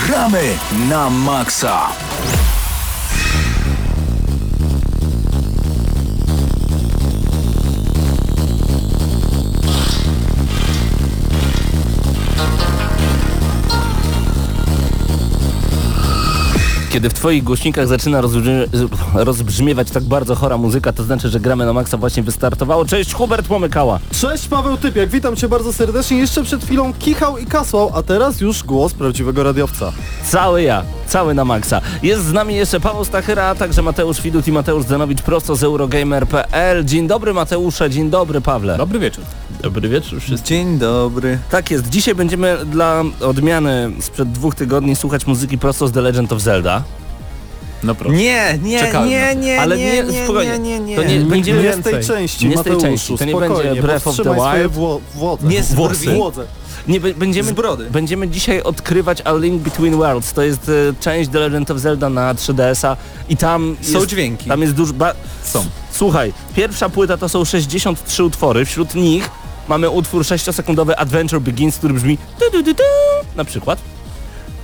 Gramy na maksa! Kiedy w twoich głośnikach zaczyna rozbrzmie rozbrzmiewać tak bardzo chora muzyka, to znaczy, że gramy na maksa właśnie wystartowało. Cześć, Hubert Pomykała. Cześć Paweł Typiak, witam cię bardzo serdecznie. Jeszcze przed chwilą kichał i kasłał, a teraz już głos prawdziwego radiowca. Cały ja, cały na maksa. Jest z nami jeszcze Paweł Stachyra, a także Mateusz Widut i Mateusz Zanowicz prosto z Eurogamer.pl. Dzień dobry Mateusze, dzień dobry Pawle. Dobry wieczór. Dobry wieczór wszystkim. Dzień dobry. Tak jest, dzisiaj będziemy dla odmiany sprzed dwóch tygodni słuchać muzyki prosto z The Legend of Zelda. No proszę. Nie, nie, Czekałem nie, nie, Ale nie, nie, nie, spokojnie. nie, nie, To nie- będziemy nie z tej części, Nie z tej Mateuszu, części, to nie będzie Breath of the powstrzymaj swoje wło- włodze. Nie z włosy. Włodze. Nie, będziemy, będziemy dzisiaj odkrywać A Link Between Worlds. To jest e, część The Legend of Zelda na 3DS-a i tam Są jest, dźwięki. Tam jest dużo... Są. Słuchaj, pierwsza płyta to są 63 utwory. Wśród nich mamy utwór 6-sekundowy Adventure Begins, który brzmi du, du, du, du, na przykład.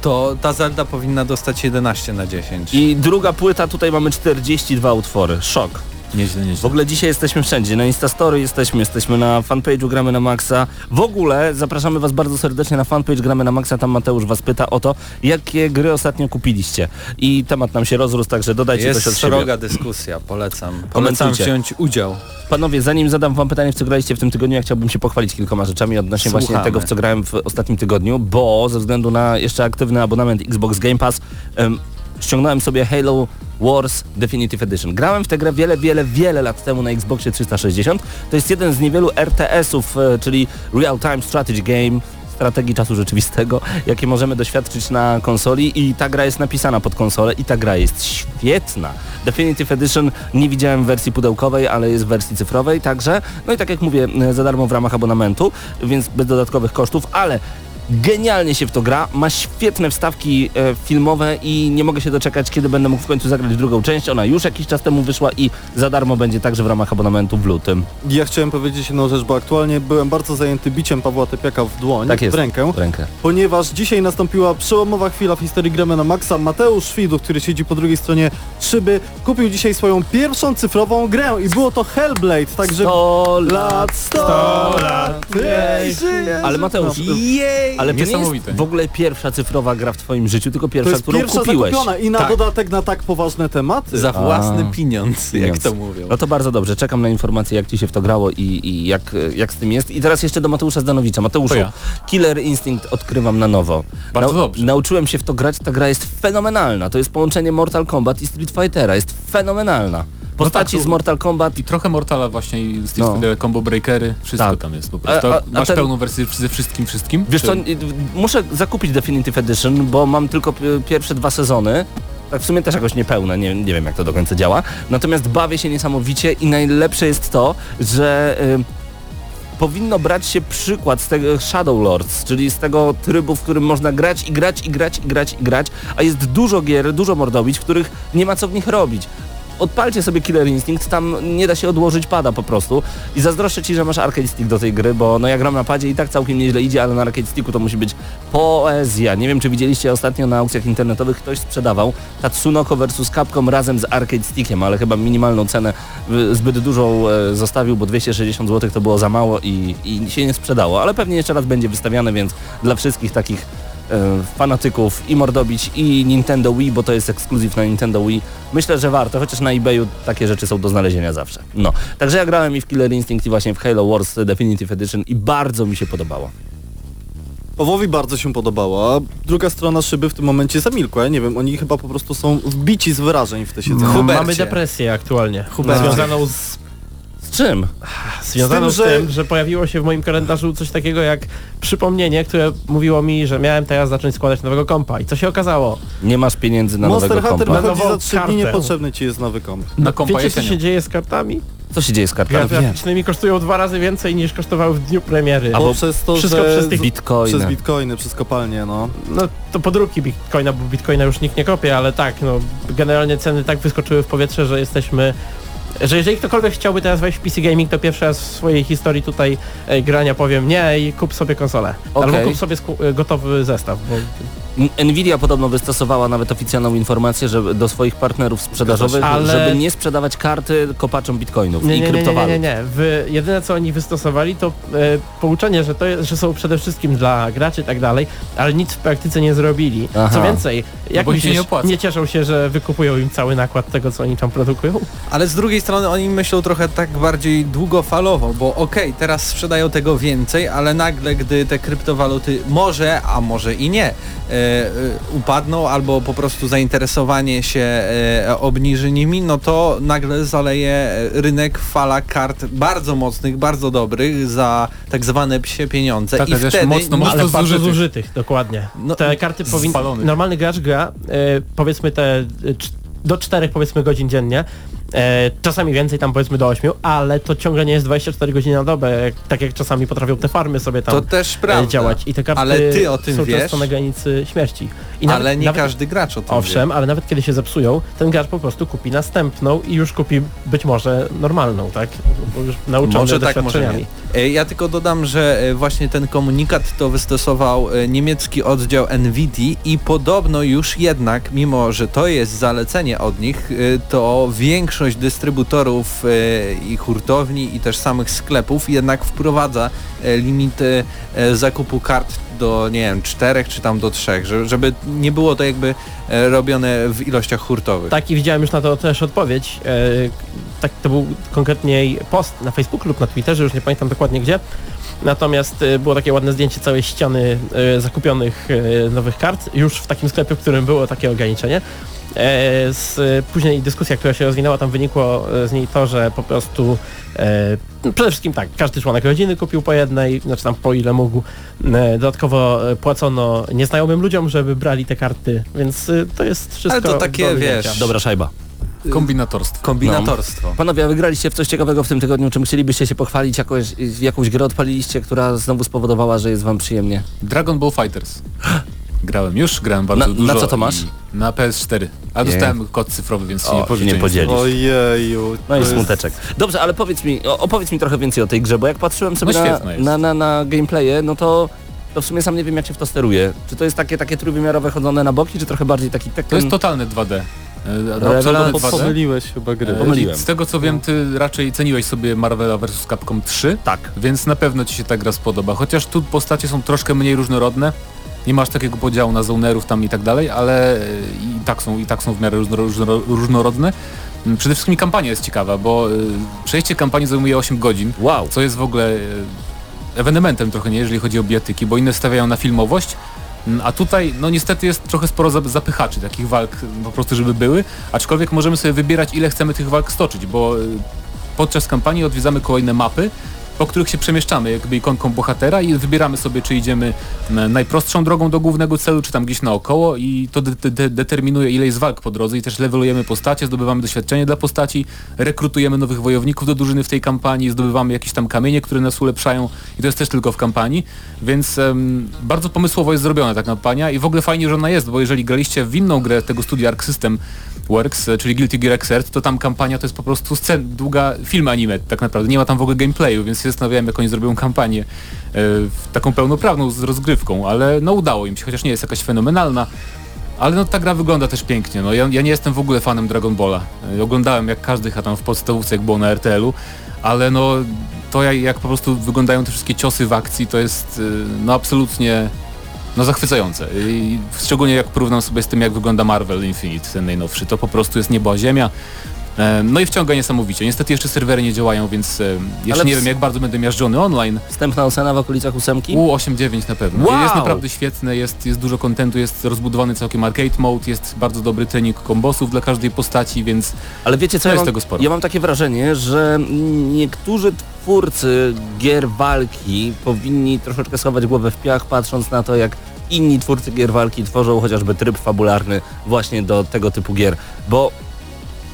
To ta Zelda powinna dostać 11 na 10. I druga płyta, tutaj mamy 42 utwory. Szok. Nieźle, W nieźle. ogóle dzisiaj jesteśmy wszędzie. Na Instastory jesteśmy, jesteśmy na fanpage'u Gramy na Maxa. W ogóle zapraszamy Was bardzo serdecznie na fanpage Gramy na Maxa. Tam Mateusz Was pyta o to, jakie gry ostatnio kupiliście. I temat nam się rozrósł, także dodajcie coś od Jest siebie. szeroka dyskusja, polecam. Polecam wziąć udział. Panowie, zanim zadam Wam pytanie, w co graliście w tym tygodniu, ja chciałbym się pochwalić kilkoma rzeczami odnośnie właśnie Słuchamy. tego, w co grałem w ostatnim tygodniu, bo ze względu na jeszcze aktywny abonament Xbox Game Pass em, ściągnąłem sobie Halo Wars Definitive Edition. Grałem w tę grę wiele, wiele, wiele lat temu na Xboxie 360. To jest jeden z niewielu RTS-ów, e, czyli Real Time Strategy Game, strategii czasu rzeczywistego, jakie możemy doświadczyć na konsoli i ta gra jest napisana pod konsolę i ta gra jest świetna. Definitive Edition nie widziałem w wersji pudełkowej, ale jest w wersji cyfrowej także. No i tak jak mówię, e, za darmo w ramach abonamentu, więc bez dodatkowych kosztów, ale Genialnie się w to gra, ma świetne wstawki e, filmowe i nie mogę się doczekać, kiedy będę mógł w końcu zagrać drugą część. Ona już jakiś czas temu wyszła i za darmo będzie także w ramach abonamentu w lutym. Ja chciałem powiedzieć jedną rzecz, bo aktualnie byłem bardzo zajęty biciem Pawła Typiaka w dłoń, Tak jest. w rękę. W rękę. ponieważ dzisiaj nastąpiła przełomowa chwila w historii Gramy na Maxa. Mateusz Szwidów, który siedzi po drugiej stronie szyby, kupił dzisiaj swoją pierwszą cyfrową grę i było to Hellblade, także 100 lat. lat, 100 lat, jej. jej, żyje. Ale Mateusz, Jej! Ale to nie jest w ogóle pierwsza cyfrowa gra w twoim życiu, tylko To pierwsza, jest którą pierwsza kupiłeś. zakupiona i na Tak. dodatek na tak poważne tematy. Za własny A. pieniądz, jak Pieniądz. to mówią. No to bardzo dobrze, czekam na informacje, jak ci się w to grało i, i jak, jak z tym jest. I teraz jeszcze do Mateusza Zdanowicza. Mateuszu, To ja. Killer Instinct odkrywam na nowo. Bardzo dobrze. Nauczyłem się w to grać, ta gra jest fenomenalna. To jest połączenie Mortal Kombat i Street Fightera. Jest fenomenalna. Postaci tak, to- z Mortal Kombat I trochę Mortala właśnie, i Street No. Fighter, combo breakery, wszystko Tak. tam jest po prostu. A- a- a Masz ten- pełną wersję ze wszystkim, wszystkim? Wiesz Czy- co, muszę zakupić Definitive Edition, bo mam tylko pi- pierwsze dwa sezony. Tak w sumie też jakoś niepełne, nie, nie wiem jak to do końca działa. Natomiast bawię się niesamowicie i najlepsze jest to, że y, powinno brać się przykład z tego Shadow Lords, czyli z tego trybu, w którym można grać i grać i grać i grać i grać, a jest dużo gier, dużo mordobić, w których nie ma co w nich robić. Odpalcie sobie Killer Instinct, tam nie da się odłożyć pada po prostu i zazdroszczę Ci, że masz arcade stick do tej gry, bo no ja gram na padzie i tak całkiem nieźle idzie, ale na arcade sticku to musi być poezja. Nie wiem, czy widzieliście ostatnio na aukcjach internetowych ktoś sprzedawał Tatsunoko vs Capcom razem z arcade stickiem, ale chyba minimalną cenę y, zbyt dużą e, zostawił, bo 260 zł to było za mało i, i się nie sprzedało, ale pewnie jeszcze raz będzie wystawiane, więc dla wszystkich takich fanatyków i Mordobić i Nintendo Wii, bo to jest ekskluzyw na Nintendo Wii. Myślę, że warto, chociaż na eBayu takie rzeczy są do znalezienia zawsze. No, także ja grałem i w Killer Instinct i właśnie w Halo Wars Definitive Edition i bardzo mi się podobało. Pawłowi bardzo się podobała. Druga strona szyby w tym momencie zamilkła. Ja nie wiem, oni chyba po prostu są wbici z wyrażeń w te siedzenie. Hubercie. Mamy depresję aktualnie. Hubercie. Związaną z, Z czym? związaną z Z tym, tym, że- że... pojawiło się w moim kalendarzu coś takiego jak przypomnienie, które mówiło mi, że miałem teraz zacząć składać nowego kompa. I co się okazało? Nie masz pieniędzy na Monster nowego Hunter kompa. wychodzi nową za 3 dni, niepotrzebny ci jest nowy komp. Na kompa Wiecie co się dzieje z kartami? Co się dzieje z kartami? Graficznymi kosztują dwa razy więcej niż kosztowały w dniu premiery. A Bo bo przez to, wszystko że przez tych Bitcoiny. przez bitcoiny, przez kopalnie, no. No to podróbki bitcoina, bo bitcoina już nikt nie kopie, ale tak, no generalnie ceny tak wyskoczyły w powietrze, że jesteśmy że jeżeli ktokolwiek chciałby teraz wejść w PC Gaming, to pierwszy raz w swojej historii tutaj e, grania powiem nie i kup sobie konsolę. Okej. Albo kup sobie e, gotowy zestaw, bo Nvidia podobno wystosowała nawet oficjalną informację, że do swoich partnerów sprzedażowych, Ale- żeby nie sprzedawać karty kopaczom bitcoinów Nie, i nie, nie, nie, kryptowalut. nie, nie. W, jedyne co oni wystosowali to e, pouczenie, że to jest, że są przede wszystkim dla graczy i tak dalej, ale nic w praktyce nie zrobili. Aha. Co więcej, jak bo im się myślisz, nie nie cieszą się, że wykupują im cały nakład tego, co oni tam produkują? Ale z drugiej strony oni myślą trochę tak bardziej długofalowo, bo okej, teraz sprzedają tego więcej, ale nagle, gdy te kryptowaluty może, a może i nie, e, upadną albo po prostu zainteresowanie się e, obniży nimi, no to nagle zaleje e, rynek fala kart bardzo mocnych, bardzo dobrych za tak zwane psie pieniądze Tak, i wtedy mocno, nie- mocno ale bardzo zużytych. zużytych, dokładnie. No, te karty powinny... Normalny gracz gra, e, powiedzmy te e, do 4 powiedzmy godzin dziennie, e, czasami więcej, tam powiedzmy do 8, ale to ciągle nie jest 24 godziny na dobę, tak jak czasami potrafią te farmy sobie tam to też e, prawda. działać. I te karty Ale ty o tym są wiesz? często na granicy śmierci. I nawet- ale nie nawet- każdy gracz o tym Owszem, ale nawet kiedy się zepsują, ten gracz po prostu kupi następną i już kupi być może normalną, tak? Bo już nauczony Może tak, może doświadczeniami. E, Ja tylko dodam, że e, właśnie ten komunikat to wystosował e, niemiecki oddział NVIDII i podobno już jednak, mimo że to jest zalecenie od nich, e, to większość dystrybutorów e, i hurtowni i też samych sklepów jednak wprowadza e, limity e, zakupu kart do, nie wiem, czterech czy tam do trzech, że- żeby nie było to jakby robione w ilościach hurtowych. Tak i widziałem już na to też odpowiedź. Tak to był konkretnie post na Facebooku lub na Twitterze, już nie pamiętam dokładnie gdzie. Natomiast było takie ładne zdjęcie całej ściany zakupionych nowych kart, już w takim sklepie, w którym było takie ograniczenie. E, z, później dyskusja, która się rozwinęła, tam wynikło e, z niej to, że po prostu e, no przede wszystkim tak, każdy członek rodziny kupił po jednej, znaczy tam po ile mógł. E, dodatkowo płacono nieznajomym ludziom, żeby brali te karty, więc e, to jest wszystko Ale to takie, do wiesz. Dobra szajba. Kombinatorstwo. Kombinatorstwo. Panowie, a wygraliście w coś ciekawego w tym tygodniu? Czym chcielibyście się pochwalić? Jakoś, jakąś grę odpaliliście, która znowu spowodowała, że jest wam przyjemnie? Dragon Ball Fighters. Grałem już, grałem bardzo Na- dużo. na co to masz? Na PS4. A Nie. dostałem kod cyfrowy, więc się O, nie się pożyczę. nie podzielisz. Ojeju. No i jest- smuteczek. Dobrze, ale powiedz mi, opowiedz mi trochę więcej o tej grze, bo jak patrzyłem sobie No na, na, na, na gameplaye, no to, to w sumie sam nie wiem jak się w to steruje. Czy to jest takie, takie trójwymiarowe chodzone na boki, czy trochę bardziej taki Tekken? To jest totalne 2D. E, Po- 2D. Pomyliłeś chyba gry. E, pomyliłem. Z tego co wiem, ty raczej ceniłeś sobie Marvela vs. Capcom 3, Tak. więc na pewno ci się ta gra spodoba. Chociaż tu postacie są troszkę mniej różnorodne. Nie masz takiego podziału na zonerów tam i tak dalej, ale e, i tak są, i tak są w miarę różno, różno, różnorodne. Mm, Przede wszystkim kampania jest ciekawa, bo e, przejście kampanii zajmuje 8 godzin, Wow. co jest w ogóle e, ewenementem trochę, nie, jeżeli chodzi o bijatyki, bo inne stawiają na filmowość, Mm, a tutaj no niestety jest trochę sporo za- zapychaczy takich walk mm, po prostu, żeby były, aczkolwiek możemy sobie wybierać ile chcemy tych walk stoczyć, bo podczas kampanii odwiedzamy kolejne mapy, po których się przemieszczamy jakby ikonką bohatera i wybieramy sobie, czy idziemy najprostszą drogą do głównego celu, czy tam gdzieś naokoło i to de de determinuje ile jest walk po drodze i też levelujemy postacie, zdobywamy doświadczenie dla postaci, rekrutujemy nowych wojowników do drużyny w tej kampanii, zdobywamy jakieś tam kamienie, które nas ulepszają i to jest też tylko w kampanii, więc bardzo pomysłowo jest zrobiona ta kampania i w ogóle fajnie, że ona jest, bo jeżeli graliście w inną grę tego studia Arc System Works, e, czyli Guilty Gear Xrd, to tam kampania to jest po prostu scen, długa film anime tak naprawdę, nie ma tam w ogóle gameplayu, więc się zastanawiałem jak oni zrobią kampanię e, taką pełnoprawną z rozgrywką, ale no udało im się, chociaż nie jest jakaś fenomenalna, ale no ta gra wygląda też pięknie, no. Ja, ja nie jestem w ogóle fanem Dragon Balla, e, oglądałem jak każdy chyba tam w podstawówce jak było na RTL-u, ale no to jak, jak po prostu wyglądają te wszystkie ciosy w akcji, to jest e, no absolutnie no zachwycające. I szczególnie jak porównam sobie z tym, jak wygląda Marvel Infinite, ten najnowszy, to po prostu jest niebo ziemia. E, No i wciąga niesamowicie. Niestety jeszcze serwery nie działają, więc e, jeszcze Ale nie wiem jak bardzo będę miażdżony online. Wstępna ocena w okolicach ósemki? U8-9 na pewno. Wow! Jest naprawdę świetne, jest, jest dużo kontentu, jest rozbudowany całkiem arcade mode, jest bardzo dobry trening kombosów dla każdej postaci, więc Ale wiecie co, ja jest mam, tego sporo. ja mam takie wrażenie, że niektórzy twórcy gier walki powinni troszeczkę schować głowę w piach, patrząc na to, jak inni twórcy gier walki tworzą chociażby tryb fabularny właśnie do tego typu gier, bo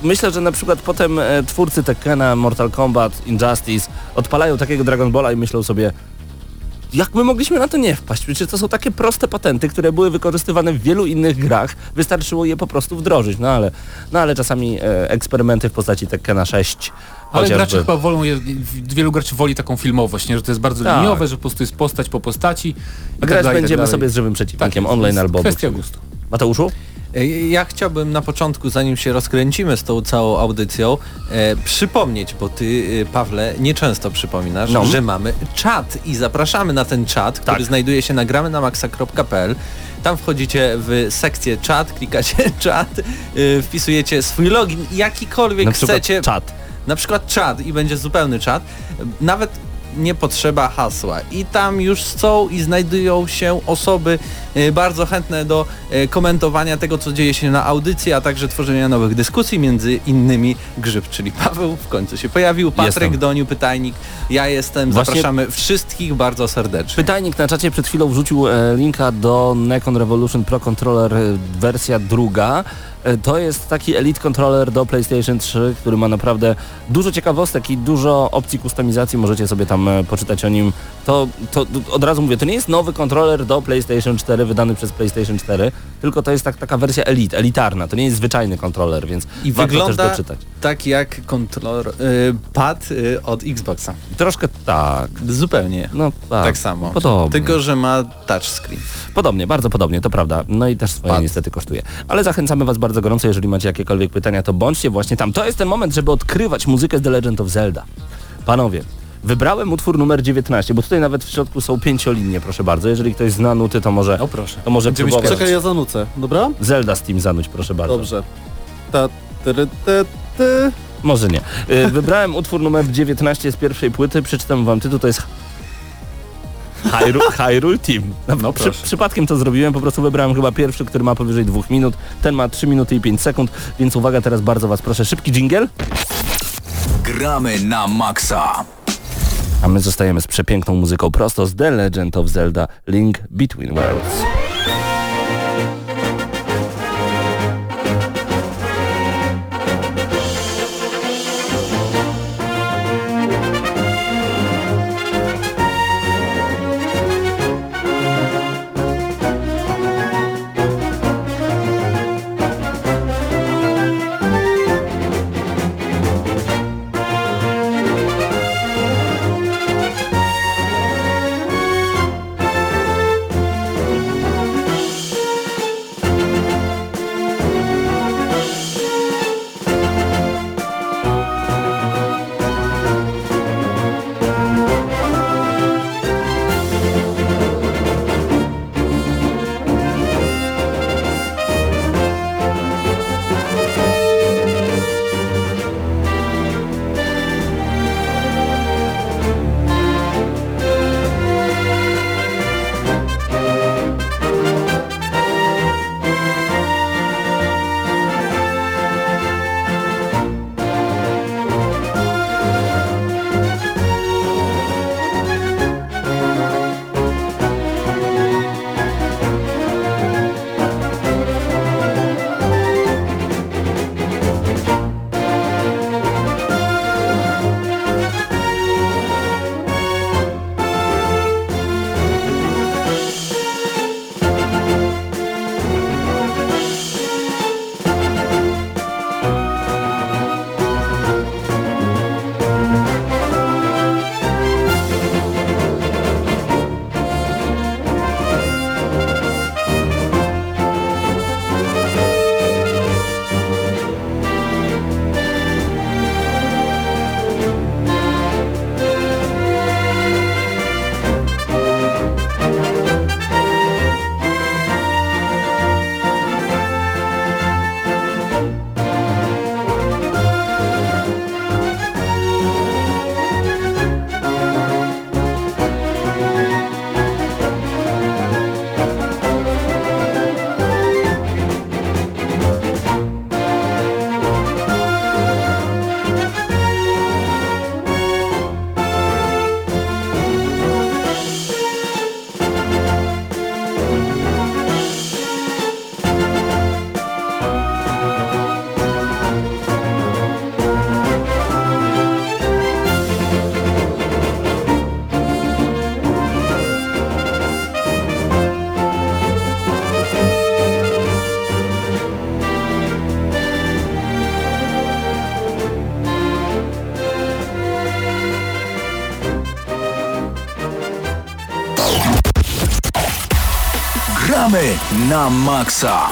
myślę, że na przykład potem e, twórcy Tekkena, Mortal Kombat, Injustice odpalają takiego Dragon Balla i myślą sobie jak my mogliśmy na to nie wpaść? Przecież to są takie proste patenty, które były wykorzystywane w wielu innych grach. Wystarczyło je po prostu wdrożyć. No ale, no ale czasami e, eksperymenty w postaci Tekkena 6 Ale Chociażby. gracze chyba wolą, wielu graczy woli taką filmowość, nie? że to jest bardzo Tak. liniowe, że po prostu jest postać po postaci. i tak Grać tak będziemy dalej. sobie z żywym tak, przeciwnikiem jest, online albo... Kwestia gustu. Mateuszu? E, Ja chciałbym na początku, zanim się rozkręcimy z tą całą audycją, e, przypomnieć, bo ty, e, Pawle, nieczęsto przypominasz, No. że mamy czat i zapraszamy na ten czat, który Tak. znajduje się na gramy na maxa.pl. Tam wchodzicie w sekcję czat, klikacie czat, e, wpisujecie swój login, jakikolwiek chcecie, czat. Na przykład czat i będzie zupełny czat, nawet nie potrzeba hasła i tam już są i znajdują się osoby e, bardzo chętne do e, komentowania tego, co dzieje się na audycji, a także tworzenia nowych dyskusji, między innymi Grzyb, czyli Paweł w końcu się pojawił, Patryk Jestem. Doniu, Pytajnik, ja jestem, Właśnie- zapraszamy wszystkich bardzo serdecznie. Pytajnik na czacie przed chwilą wrzucił e, linka do Necon Revolution Pro Controller e, wersja druga. E, To jest taki Elite Controller do PlayStation 3, który ma naprawdę dużo ciekawostek i dużo opcji kustomizacji. Możecie sobie tam e, poczytać o nim. To, to od razu mówię, to nie jest nowy kontroler do PlayStation 4 wydany przez PlayStation 4, tylko to jest tak, taka wersja Elite, elitarna. To nie jest zwyczajny kontroler, więc I warto wygląda też doczytać. tak jak kontroler, y, pad y, od Xboxa. Troszkę tak. Zupełnie. No tak, Tak samo. Podobnie. Tylko, że ma touchscreen. Podobnie, bardzo podobnie, to prawda. No i też swoje Pad. niestety kosztuje. Ale zachęcamy Was bardzo gorąco, jeżeli macie jakiekolwiek pytania, to bądźcie właśnie tam. To jest ten moment, żeby odkrywać muzykę z The Legend of Zelda. Panowie, wybrałem utwór numer 19, bo tutaj nawet w środku są pięciolinie, proszę bardzo. Jeżeli ktoś zna nuty, to może, No proszę. to może Będziemy próbować. Czekaj, ja zanucę, dobra? Zelda z Team zanuć, proszę bardzo. Dobrze. Ta, tyry, ty, ty. Może nie. Y, Wybrałem utwór numer 19 z pierwszej płyty, przeczytam Wam tytuł, to jest Hyrule, Hyrule Team. No Przy, proszę. przypadkiem to zrobiłem, po prostu wybrałem chyba pierwszy, który ma powyżej dwóch minut. Ten ma 3 minuty i 5 sekund, więc uwaga, teraz bardzo Was proszę, szybki jingle. Gramy na maksa. A my zostajemy z przepiękną muzyką prosto z The Legend of Zelda Link Between Worlds. Na maksa.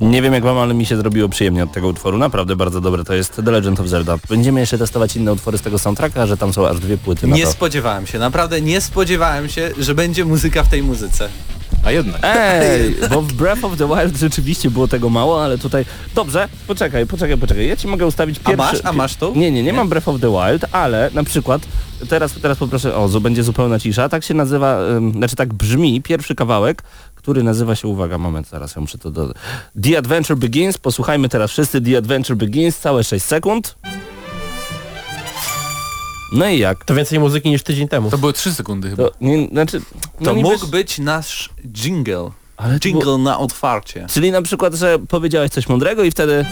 Nie wiem jak wam, ale mi się zrobiło przyjemnie od tego utworu. Naprawdę bardzo dobre to jest The Legend of Zelda. Będziemy jeszcze testować inne utwory z tego soundtracka, że tam są aż dwie płyty na Nie to. spodziewałem się, naprawdę nie spodziewałem się, że będzie muzyka w tej muzyce. A jednak. Ej, bo w Breath of the Wild rzeczywiście było tego mało, ale tutaj... Dobrze, poczekaj, poczekaj, poczekaj. Ja ci mogę ustawić A pierwszy... masz? A masz tu? Nie, nie, nie mam Breath of the Wild, ale na przykład teraz, teraz poproszę, o, będzie zupełna cisza. Tak się nazywa, ym, znaczy tak brzmi pierwszy kawałek, który nazywa się, uwaga, moment, zaraz ja muszę to dodać. The Adventure Begins, posłuchajmy teraz wszyscy The Adventure Begins, całe 6 sekund. No i jak? To więcej muzyki niż tydzień temu. To były 3 sekundy chyba. To, nie, znaczy, no To mógł być nasz jingle. Ale to Jingle na otwarcie. Czyli na przykład, że powiedziałeś coś mądrego i wtedy...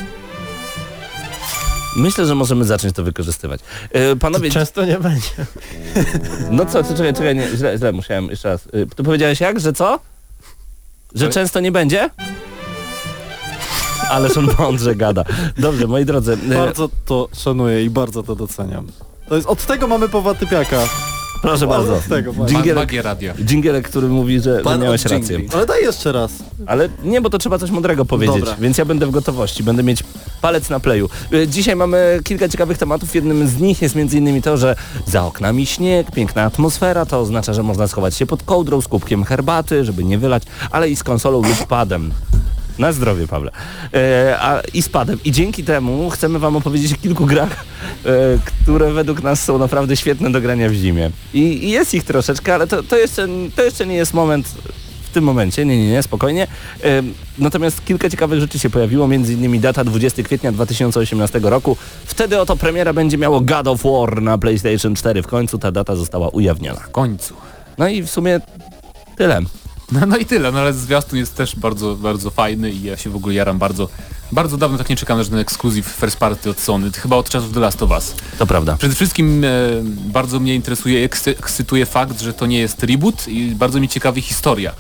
Myślę, że możemy zacząć to wykorzystywać. E, panowie, Często nie będzie. no co, co czekaj, czekaj, nie, źle, źle musiałem jeszcze raz. E, tu powiedziałeś jak, że co? Że Co? często nie będzie? Ależ on mądrze gada. Dobrze, moi drodzy. e, Bardzo to szanuję i bardzo to doceniam. To jest, od tego mamy Pawła Typiaka. proszę bardzo. Od tego który mówi, że, że Pan miałeś od rację. dżingli. Ale daj jeszcze raz. Ale nie, bo to trzeba coś mądrego powiedzieć, Dobra. więc ja będę w gotowości, będę mieć palec na playu. Y, Dzisiaj mamy kilka ciekawych tematów, jednym z nich jest m.in. to, że za oknami śnieg, piękna atmosfera, to oznacza, że można schować się pod kołdrą z kubkiem herbaty, żeby nie wylać, ale i z konsolą lub padem. Na zdrowie, Pawle. E, a, I z padem. I dzięki temu chcemy Wam opowiedzieć o kilku grach, e, które według nas są naprawdę świetne do grania w zimie. I, i jest ich troszeczkę, ale to, to, jeszcze, to jeszcze nie jest moment w tym momencie, nie, nie, nie, spokojnie. Ym, Natomiast kilka ciekawych rzeczy się pojawiło, między innymi data 20 kwietnia 2018 roku. Wtedy oto premiera będzie miało God of War na PlayStation 4. W końcu ta data została ujawniona. W końcu. No i w sumie tyle. No, no i tyle, no ale zwiastun jest też bardzo, bardzo fajny i ja się w ogóle jaram bardzo. Bardzo dawno tak nie czekam na żaden ekskluzyw first party od Sony, chyba od czasów The Last of Us. To prawda. Przede wszystkim e, bardzo mnie interesuje, ekscy- ekscytuje fakt, że to nie jest reboot i bardzo mnie ciekawi historia.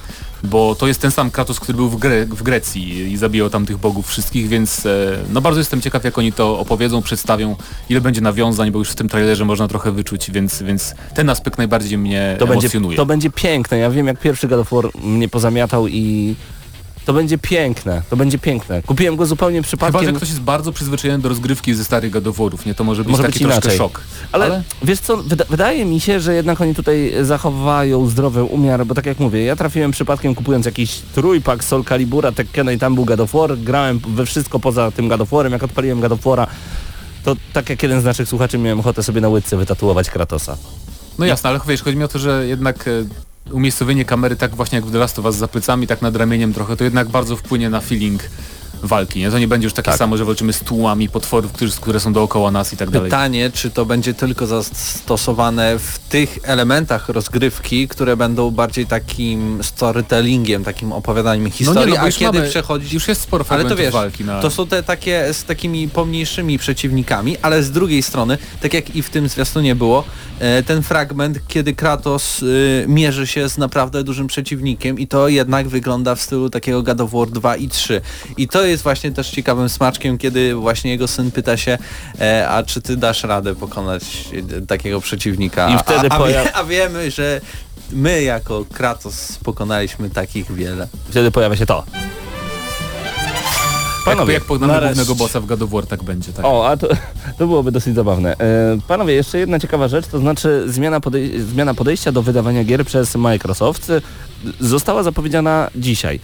Bo to jest ten sam Kratos, który był w, Gre w Grecji i zabijał tam tych bogów wszystkich, więc e, no bardzo jestem ciekaw jak oni to opowiedzą, przedstawią, ile będzie nawiązań, bo już w tym trailerze można trochę wyczuć, więc, więc ten aspekt najbardziej mnie To będzie, emocjonuje. to będzie piękne. Ja wiem, jak pierwszy God of War mnie pozamiatał i to będzie piękne. To będzie piękne. Kupiłem go zupełnie Chyba, przypadkiem. że ktoś jest bardzo przyzwyczajony do rozgrywki ze starych gadoworów, nie? To może być Może taki być troszkę inaczej. szok. Ale, Ale- wiesz co, wyda wydaje mi się, że jednak oni tutaj zachowają zdrowy umiar, bo tak jak mówię, ja trafiłem przypadkiem kupując jakiś trójpak Soul Calibura, Tekkena i tam był God of War, grałem we wszystko poza tym God of Warem, jak odpaliłem God of Wara, to tak jak jeden z naszych słuchaczy miałem ochotę sobie na łydce wytatuować Kratosa. No jasne, ale wiesz, chodzi mi o to, że jednak e, umiejscowienie kamery tak właśnie jak w The Last za plecami, tak nad ramieniem trochę, to jednak bardzo wpłynie na feeling walki, nie? To nie będzie już takie Tak. samo, że walczymy z tłumami potworów, którzy, które są dookoła nas i tak dalej. Pytanie, czy to będzie tylko zastosowane w tych elementach rozgrywki, które będą bardziej takim storytellingiem, takim opowiadaniem historii, no nie, no, a kiedy mamy, przechodzić... Już jest sporo Ale to wiesz, walki na... to są te takie z takimi pomniejszymi przeciwnikami, ale z drugiej strony, tak jak i w tym zwiastunie było, e, ten fragment, kiedy Kratos y, mierzy się z naprawdę dużym przeciwnikiem i to jednak wygląda w stylu takiego God of War 2 i 3. I to jest właśnie też ciekawym smaczkiem, kiedy właśnie jego syn pyta się, e, a czy ty dasz radę pokonać e, takiego przeciwnika? I wtedy a, a, pojaw- a wiemy, że my jako Kratos pokonaliśmy takich wiele. Wtedy pojawia się to. jak, Panowie, jak pognamy nareszcie. głównego bossa w God of War, tak będzie, tak. O, a to, to byłoby dosyć zabawne. E, panowie, jeszcze jedna ciekawa rzecz, to znaczy zmiana, podej zmiana podejścia do wydawania gier przez Microsoft e, została zapowiedziana dzisiaj.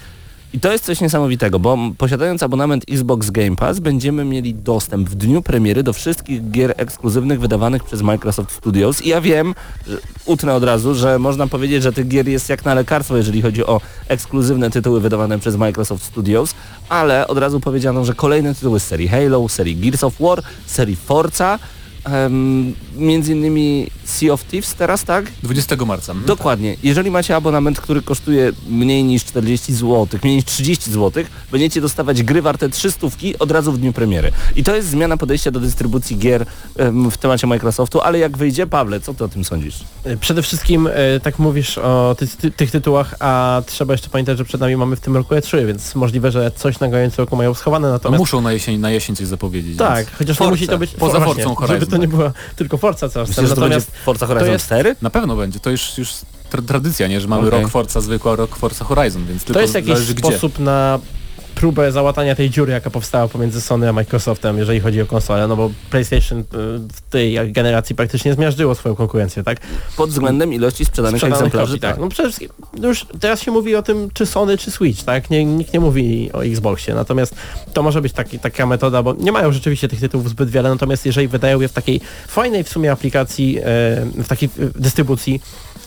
I to jest coś niesamowitego, bo posiadając abonament Xbox Game Pass będziemy mieli dostęp w dniu premiery do wszystkich gier ekskluzywnych wydawanych przez Microsoft Studios. I ja wiem, że, utnę od razu, że można powiedzieć, że tych gier jest jak na lekarstwo, jeżeli chodzi o ekskluzywne tytuły wydawane przez Microsoft Studios, ale od razu powiedziano, że kolejne tytuły z serii Halo, serii Gears of War, serii Forza, em, między innymi Sea of Thieves teraz, tak? 20 marca. Mhm. Dokładnie. Jeżeli macie abonament, który kosztuje mniej niż 40 zł, mniej niż 30 zł, będziecie dostawać gry warte 300 od razu w dniu premiery. I to jest zmiana podejścia do dystrybucji gier em, w temacie Microsoftu, ale jak wyjdzie, Pawle, co ty o tym sądzisz? E, Przede wszystkim e, tak mówisz o ty, ty, tych tytułach, a trzeba jeszcze pamiętać, że przed nami mamy w tym roku E3, więc możliwe, że coś na koniec roku mają schowane, No, natomiast... muszą na jesień, na jesień coś zapowiedzieć. Tak, więc- chociaż Forza. nie musi to być... Poza Forzą Horizon, Żeby to nie była tylko Forza całym Myślisz, że to będzie natomiast Forza Horizon jest- 4? Na pewno będzie, to już, już tra- tradycja, nie? Że mamy Okej. rok Forza zwykła, rok Forza Horizon, więc tylko To jest jakiś zależy gdzie. sposób na próbę załatania tej dziury, jaka powstała pomiędzy Sony a Microsoftem, jeżeli chodzi o konsolę, no bo PlayStation y, w tej generacji praktycznie zmiażdżyło swoją konkurencję, tak? Pod względem ilości sprzedanych, Sprzedanych egzemplarzy, kopii, tak. No przede wszystkim już teraz się mówi o tym, czy Sony, czy Switch, tak? Nie, nikt nie mówi o Xboxie, natomiast to może być taki, taka metoda, bo nie mają rzeczywiście tych tytułów zbyt wiele, natomiast jeżeli wydają je w takiej fajnej w sumie aplikacji, e, w takiej e, dystrybucji,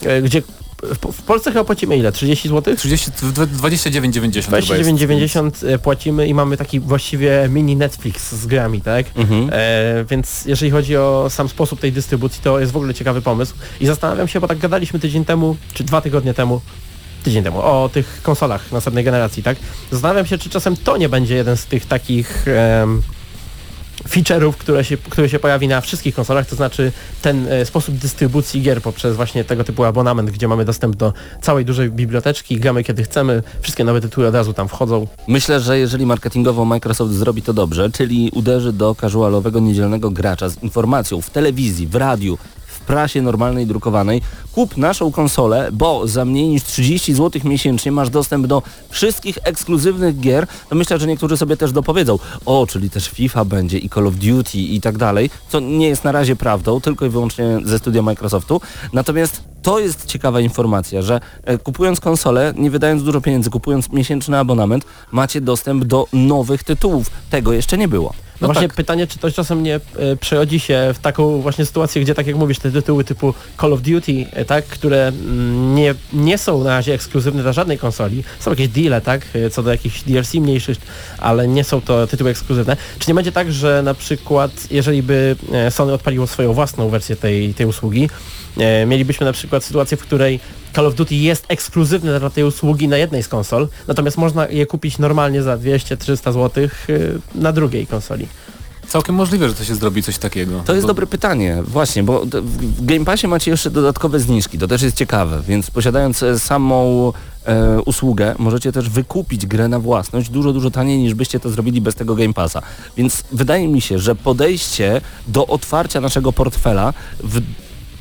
e, gdzie w, Polsce chyba płacimy ile? 30 zł? 30, dwa- 29,90 chyba jest. 29,90 e, płacimy i mamy taki właściwie mini Netflix z grami, tak? Mhm. E, więc jeżeli chodzi o sam sposób tej dystrybucji, to jest w ogóle ciekawy pomysł. I zastanawiam się, bo tak gadaliśmy tydzień temu, czy dwa tygodnie temu, tydzień temu, o tych konsolach następnej generacji, tak? Zastanawiam się, czy czasem to nie będzie jeden z tych takich em, feature'ów, które się, które się pojawi na wszystkich konsolach, to znaczy ten e, sposób dystrybucji gier poprzez właśnie tego typu abonament, gdzie mamy dostęp do całej dużej biblioteczki, gramy kiedy chcemy, wszystkie nowe tytuły od razu tam wchodzą. Myślę, że jeżeli marketingowo Microsoft zrobi to dobrze, czyli uderzy do casualowego niedzielnego gracza z informacją w telewizji, w radiu, prasie normalnej, drukowanej, kup naszą konsolę, bo za mniej niż 30 zł miesięcznie masz dostęp do wszystkich ekskluzywnych gier, to myślę, że niektórzy sobie też dopowiedzą, o, czyli też FIFA będzie i Call of Duty i tak dalej, co nie jest na razie prawdą, tylko i wyłącznie ze studia Microsoftu. Natomiast to jest ciekawa informacja, że e, kupując konsolę, nie wydając dużo pieniędzy, kupując miesięczny abonament, macie dostęp do nowych tytułów. Tego jeszcze nie było. No, właśnie tak. pytanie, czy to czasem nie e, przerodzi się w taką właśnie sytuację, gdzie tak jak mówisz, te tytuły typu Call of Duty, e, tak, które mm, nie, nie są na razie ekskluzywne dla żadnej konsoli, są jakieś deale, tak, e, co do jakichś DLC mniejszych, ale nie są to tytuły ekskluzywne. Czy nie będzie tak, że na przykład, jeżeli by e, Sony odpaliło swoją własną wersję tej, tej usługi, mielibyśmy na przykład sytuację, w której Call of Duty jest ekskluzywne dla tej usługi na jednej z konsol, natomiast można je kupić normalnie za 200-300 zł na drugiej konsoli. Całkiem możliwe, że to się zrobi coś takiego. To jest Bo- dobre pytanie, właśnie, bo w Game Passie macie jeszcze dodatkowe zniżki, to też jest ciekawe, więc posiadając e, samą e, usługę, możecie też wykupić grę na własność dużo, dużo taniej niż byście to zrobili bez tego Game Passa. Więc wydaje mi się, że podejście do otwarcia naszego portfela w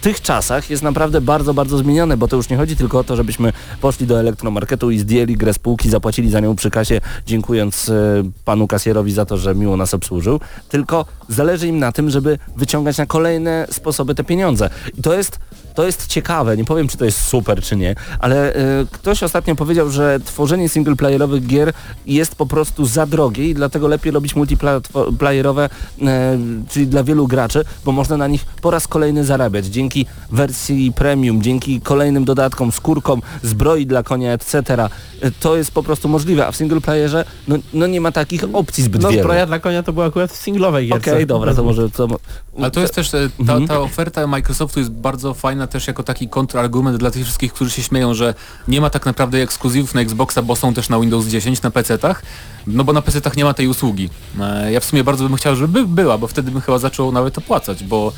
tych czasach jest naprawdę bardzo, bardzo zmienione, bo to już nie chodzi tylko o to, żebyśmy poszli do elektromarketu i zdjęli grę z półki, zapłacili za nią przy kasie, dziękując e, panu kasjerowi za to, że miło nas obsłużył, tylko zależy im na tym, żeby wyciągać na kolejne sposoby te pieniądze. I to jest to jest ciekawe, nie powiem czy to jest super czy nie, ale e, ktoś ostatnio powiedział, że tworzenie singleplayerowych gier jest po prostu za drogie i dlatego lepiej robić multiplayerowe, e, czyli dla wielu graczy, bo można na nich po raz kolejny zarabiać. Dzięki wersji premium, dzięki kolejnym dodatkom, skórkom, zbroi dla konia, etc. E, To jest po prostu możliwe, a w singleplayerze no, no nie ma takich opcji zbyt No wielu. zbroja dla konia to była akurat w singlowej Okej, gierce. dobra, to może... To, Ale to jest też, ta, Mhm. ta oferta Microsoftu jest bardzo fajna też jako taki kontrargument dla tych wszystkich, którzy się śmieją, że nie ma tak naprawdę ekskluzywów na Xboxa, bo są też na Windows 10 na PC-tach, no bo na PC-tach nie ma tej usługi. E, Ja w sumie bardzo bym chciał, żeby była, bo wtedy bym chyba zaczął nawet opłacać, bo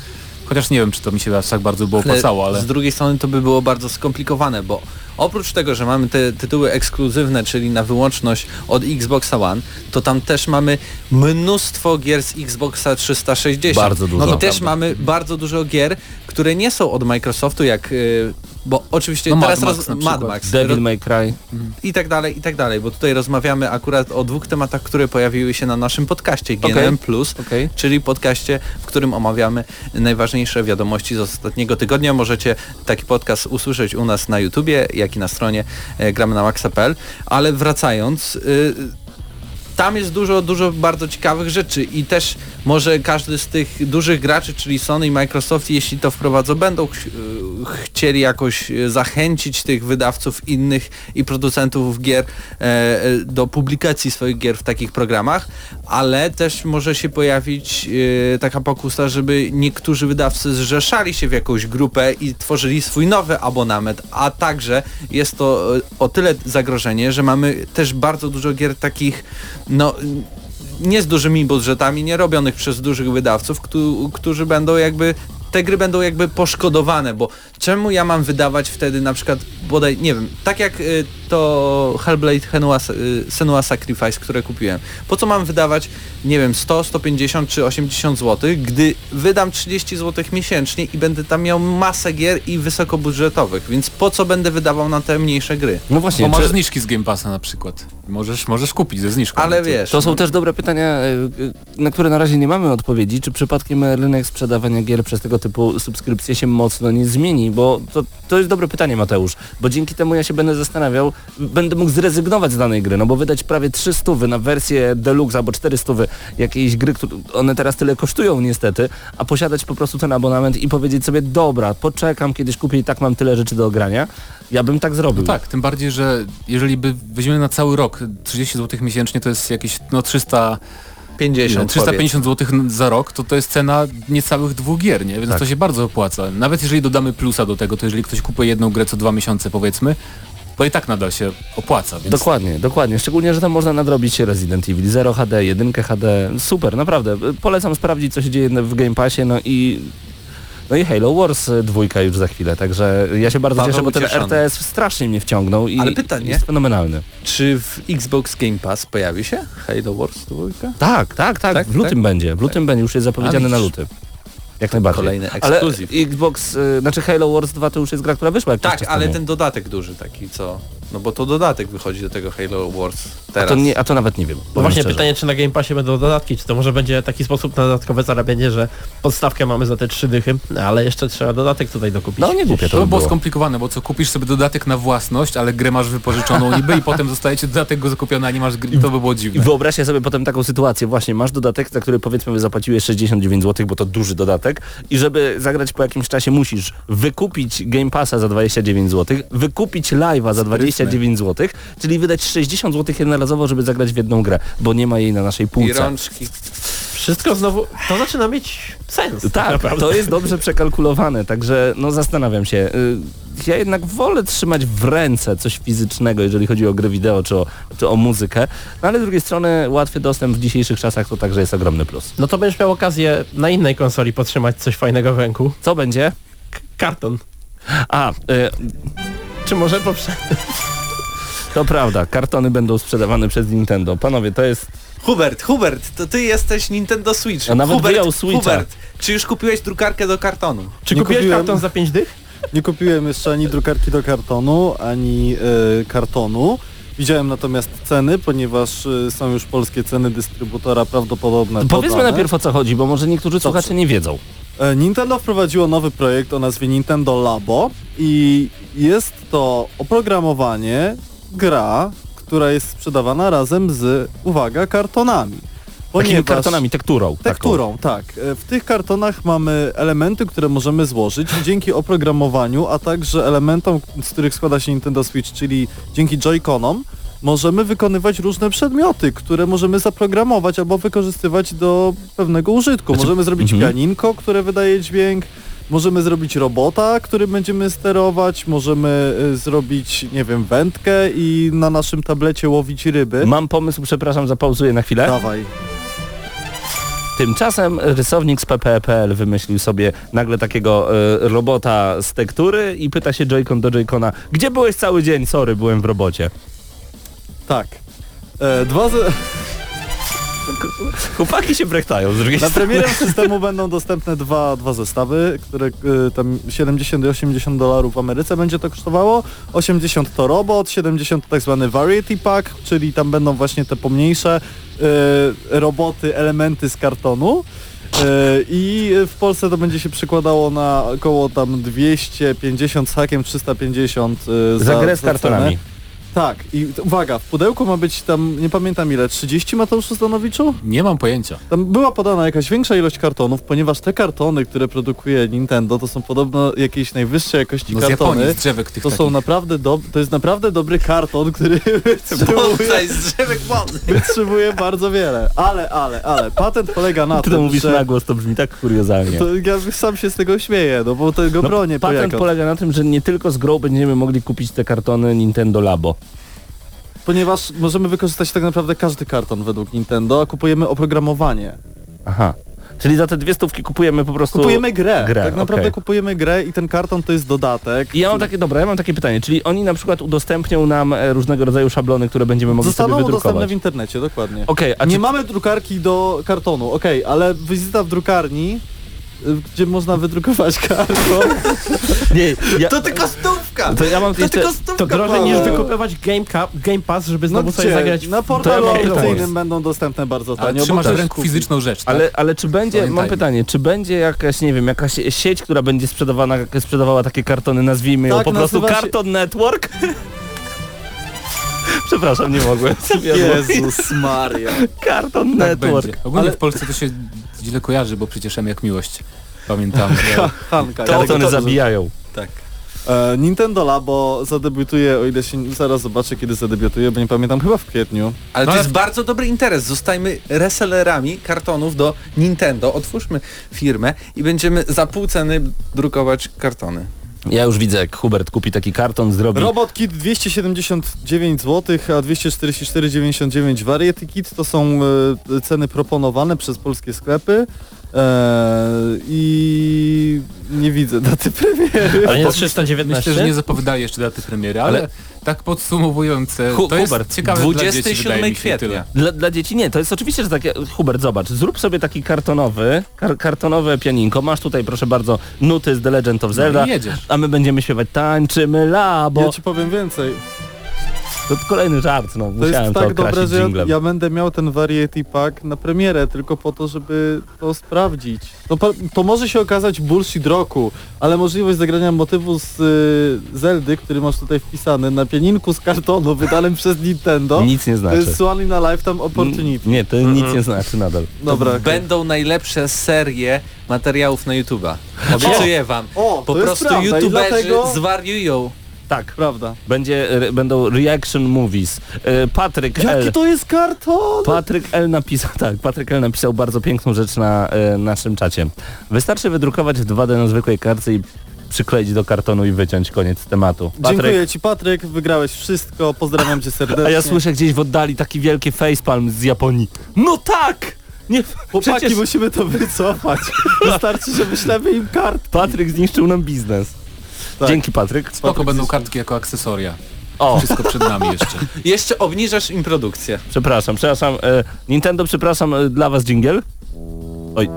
chociaż nie wiem, czy to mi się aż tak bardzo było opłacało, ale... Z drugiej strony to by było bardzo skomplikowane, bo oprócz tego, że mamy te tytuły ekskluzywne, czyli na wyłączność od Xboxa One, to tam też mamy mnóstwo gier z Xboxa 360. Bardzo dużo. No i też mamy bardzo dużo gier, które nie są od Microsoftu, jak... y, Bo oczywiście No Mad teraz Max roz... na Mad. Max. Devil May Cry. i tak dalej, i tak dalej, bo tutaj rozmawiamy akurat o dwóch tematach, które pojawiły się na naszym podcaście. GNM+, Okej. czyli podcaście, w którym omawiamy najważniejsze wiadomości z ostatniego tygodnia. Możecie taki podcast usłyszeć u nas na YouTubie, jak i na stronie e, gramy na maxa.pl, ale wracając, y, tam jest dużo, dużo bardzo ciekawych rzeczy i też może każdy z tych dużych graczy, czyli Sony i Microsoft, jeśli to wprowadzą, będą ch chcieli jakoś e, zachęcić tych wydawców innych i producentów gier e, e, do publikacji swoich gier w takich programach, ale też może się pojawić e, taka pokusa, żeby niektórzy wydawcy zrzeszali się w jakąś grupę i tworzyli swój nowy abonament, a także jest to e, o tyle zagrożenie, że mamy też bardzo dużo gier takich no nie z dużymi budżetami, nie robionych przez dużych wydawców, któ- którzy będą jakby te gry będą jakby poszkodowane, bo czemu ja mam wydawać wtedy na przykład bodaj, nie wiem, tak jak y, to Hellblade Senua, y, Senua Sacrifice, które kupiłem. Po co mam wydawać, nie wiem, 100, 150 czy 80 zł, gdy wydam 30 zł miesięcznie i będę tam miał masę gier i wysokobudżetowych, więc po co będę wydawał na te mniejsze gry? No właśnie, Bo masz czy, zniżki z Game Passa na przykład. Możesz, możesz kupić ze zniżką. Ale wiesz, to są no, też dobre pytania, e, e, na które na razie nie mamy odpowiedzi. Czy przypadkiem rynek sprzedawania gier przez tego typu subskrypcje się mocno nie zmieni? Bo to, to jest dobre pytanie, Mateusz. Bo dzięki temu ja się będę zastanawiał, będę mógł zrezygnować z danej gry, no bo wydać prawie 300 na wersję deluxe albo 400 jakiejś gry, które one teraz tyle kosztują niestety, a posiadać po prostu ten abonament i powiedzieć sobie, dobra, poczekam, kiedyś kupię i tak mam tyle rzeczy do ogrania. Ja bym tak zrobił. No tak, tym bardziej, że jeżeli by weźmiemy na cały rok 30 zł miesięcznie, to jest jakieś no 300, 50 350 zł za rok, to to jest cena niecałych dwóch gier, nie? Więc Tak. to się bardzo opłaca. Nawet jeżeli dodamy plusa do tego, to jeżeli ktoś kupuje jedną grę co dwa miesiące powiedzmy, to i tak nadal się opłaca. Więc Dokładnie, dokładnie. Szczególnie, że tam można nadrobić Resident Evil 0 HD, 1 HD. Super, naprawdę. Polecam sprawdzić, co się dzieje w Game Passie, no i no i Halo Wars y, dwójka już za chwilę, także ja się bardzo Paweł cieszę, bo ten ucieszony. RTS strasznie mnie wciągnął i Ale pytanie. jest fenomenalny. Czy w Xbox Game Pass pojawi się Halo Wars 2? Tak, tak, tak, Tak, w lutym będzie. W lutym będzie, już jest zapowiedziany na luty. Jak najbardziej. Kolejny Ale ekskluzyw. Xbox, y, znaczy Halo Wars 2 to już jest gra, która wyszła Tak, ale ten dodatek duży taki, co... No bo to dodatek wychodzi do tego Halo Wars A teraz. to, nie, a to nawet nie wiem. No właśnie szczerze. pytanie, czy na Game Passie będą dodatki, czy to może będzie taki sposób na dodatkowe zarabianie, że podstawkę mamy za te trzy dychy, ale jeszcze trzeba dodatek tutaj dokupić. No nie głupie To to by by było było. skomplikowane, bo co kupisz sobie dodatek na własność, ale grę masz wypożyczoną niby i potem zostaje ci dodatek go zakupiony, a nie masz gry, to by było I dziwne. wyobraźcie sobie potem taką sytuację, właśnie masz dodatek, za który powiedzmy zapłaciłeś 69 zł, bo to duży dodatek i żeby zagrać po jakimś czasie musisz wykupić Game Passa za 29 zł, wykupić live'a za 29 zł, czyli wydać 60 zł jednorazowo, żeby zagrać w jedną grę, bo nie ma jej na naszej I półce. rączki. Wszystko znowu, to zaczyna mieć sens. Tak, naprawdę. to jest dobrze przekalkulowane, także no zastanawiam się. Y, Ja jednak wolę trzymać w ręce coś fizycznego, jeżeli chodzi o gry wideo czy o, czy o muzykę, no ale z drugiej strony łatwy dostęp w dzisiejszych czasach to także jest ogromny plus. No to będziesz miał okazję na innej konsoli potrzymać coś fajnego w ręku. Co będzie? K- karton. A, y, Czy może poprze... to prawda, kartony będą sprzedawane przez Nintendo. Panowie, to jest... Hubert, Hubert, to ty jesteś Nintendo Switch. A nawet Hubert, wyjął Switcha. Hubert, czy już kupiłeś drukarkę do kartonu? Czy Nie kupiłeś kupiłem. karton za 5 dych? Nie kupiłem jeszcze ani drukarki do kartonu, ani e, kartonu. Widziałem natomiast ceny, ponieważ e, są już polskie ceny dystrybutora prawdopodobne. Powiedzmy podane. najpierw o co chodzi, bo może niektórzy Dobrze. słuchacze nie wiedzą. E, Nintendo wprowadziło nowy projekt o nazwie Nintendo Labo i jest to oprogramowanie, gra, która jest sprzedawana razem z, uwaga, kartonami. Takimi kartonami, tekturą. taką. Tekturą, tak. E, W tych kartonach mamy elementy, które możemy złożyć dzięki oprogramowaniu, a także elementom, z których składa się Nintendo Switch, czyli dzięki Joy-Conom, możemy wykonywać różne przedmioty, które możemy zaprogramować albo wykorzystywać do pewnego użytku. Znaczy- Możemy zrobić Mhm. pianinko, które wydaje dźwięk, możemy zrobić robota, którym będziemy sterować, możemy y, zrobić, nie wiem, wędkę i na naszym tablecie łowić ryby. Mam pomysł, przepraszam, zapauzuję na chwilę. Dawaj. Tymczasem rysownik z PPE.pl wymyślił sobie nagle takiego e, robota z tektury i pyta się Joy-Con do Joy-Cona, gdzie byłeś cały dzień? Sorry, byłem w robocie. Tak. E, dwa z... Chłopaki się brechtają z drugiej Na strony. premierę systemu będą dostępne dwa, dwa zestawy, które y, tam 70 i 80 dolarów w Ameryce będzie to kosztowało. 80 to robot, 70 to tak zwany variety pack, czyli tam będą właśnie te pomniejsze y, roboty, elementy z kartonu. Y, I w Polsce to będzie się przekładało na około tam 250 z hakiem 350 y, Za grę z cenę. Tak, i uwaga, w pudełku ma być tam, nie pamiętam ile, 30 Mateuszu Stanowiczu? Nie mam pojęcia. Tam była podana jakaś większa ilość kartonów, ponieważ te kartony, które produkuje Nintendo, to są podobno jakiejś najwyższej jakości No z kartony. Japonii, z drzewek tych To są takich. naprawdę do, to jest naprawdę dobry karton, który wytrzymuje, z drzewek wytrzymuje bardzo wiele. Ale, ale, ale, patent polega na Ty to tym, mówisz że na głos, to brzmi tak kuriozalnie. to ja sam się z tego śmieję, no bo tego No, bronię patent polega na tym, że nie tylko z grą będziemy mogli kupić te kartony Nintendo Labo. Ponieważ możemy wykorzystać tak naprawdę każdy karton według Nintendo, a kupujemy oprogramowanie. Aha. Czyli za te dwie stówki kupujemy po prostu... Kupujemy grę. grę, tak naprawdę okej. kupujemy grę i ten karton to jest dodatek. I ja mam takie, dobra, ja mam takie pytanie, czyli oni na przykład udostępnią nam e, różnego rodzaju szablony, które będziemy mogli Zostaną sobie wydrukować. w internecie, dokładnie. Okej, a nie czy... mamy drukarki do kartonu, okej, ale wizyta w drukarni, y, gdzie można wydrukować karton. Nie, ja... To tylko stówka! To ja mam To jeszcze... tylko stówka! To drożej niż wykupywać Game, Cup, Game Pass, żeby No znowu sobie gdzie? zagrać w... Na ja portalu mam aukcyjnym pomysł. będą dostępne bardzo Ale tanio. trzymasz w też ręku fizyczną rzecz, tak? Ale, ale czy będzie, mam Pamiętajmy. pytanie, czy będzie jakaś, nie wiem, jakaś sieć, która będzie sprzedawana, sprzedawała takie kartony, nazwijmy ją Tak, po prostu nazywa się- Karton Network? Przepraszam, nie mogłem. Jezus Maria. Karton tak Network. będzie. Ogólnie Ale- w Polsce to się źle kojarzy, bo przecież M jak miłość. Pamiętam. Hanka. Kartony to- zabijają. Tak. E, Nintendo Labo zadebiutuje, o ile się zaraz zobaczę kiedy zadebiutuje, bo nie pamiętam, chyba w kwietniu. Ale No to ale- jest bardzo dobry interes. Zostajmy resellerami kartonów do Nintendo. Otwórzmy firmę i będziemy za pół ceny drukować kartony. Ja już widzę, jak Hubert kupi taki karton, zrobi... Robot Kit 279 zł, a 244,99 Variety Kit to są e, ceny proponowane przez polskie sklepy. E, I nie widzę daty premiery. A nie Myślę, 319? że nie zapowiadali jeszcze daty premiery, ale, Ale- tak podsumowując, e, Hu- to jest Hubert, ciekawe dla dzieci, 27 wydaje mi się, kwietnia. Dla, dla dzieci nie, to jest oczywiście, że takie... Hubert, zobacz, zrób sobie taki kartonowy, kar, kartonowe pianinko. Masz tutaj, proszę bardzo, nuty z The Legend of Zelda, No i jedziesz. a my będziemy śpiewać tańczymy labo. Ja ci powiem więcej. To kolejny żart, no, To musiałem jest to, tak dobre, okrasić że ja, ja będę miał ten Variety Pack na premierę tylko po to, żeby to sprawdzić. To, po- to może się okazać bullshit roku, ale możliwość zagrania motywu z y, Zeldy, który masz tutaj wpisany na pianinku z kartonu wydanym przez Nintendo, Nic nie to znaczy. jest one in a lifetime opportunity. Nie, to nic nie znaczy nadal. Dobra. Będą najlepsze serie materiałów na YouTube'a. Obiecuję wam. O, Po to prostu prawda YouTuberzy dlatego... zwariują. Tak. Prawda. Będzie, re, będą reaction movies. E, Patryk L. Jaki to jest karton? Patryk L napisał, tak, Patryk L napisał bardzo piękną rzecz na e, naszym czacie. Wystarczy wydrukować w 2D na zwykłej kartce i przykleić do kartonu i wyciąć koniec tematu. Dziękuję ci Patryk, wygrałeś wszystko, pozdrawiam cię serdecznie. A ja słyszę gdzieś w oddali taki wielki facepalm z Japonii. No tak! Nie, Chłopaki, przecież musimy to wycofać. Wystarczy, że wyślemy im kart. Patryk zniszczył nam biznes. Tak. Dzięki Patryk. Spoko Patryk będą kartki jako akcesoria. O, Wszystko przed nami jeszcze. Jeszcze obniżasz im produkcję. przepraszam, przepraszam. E, Nintendo, przepraszam, e, dla was jingle? Oj,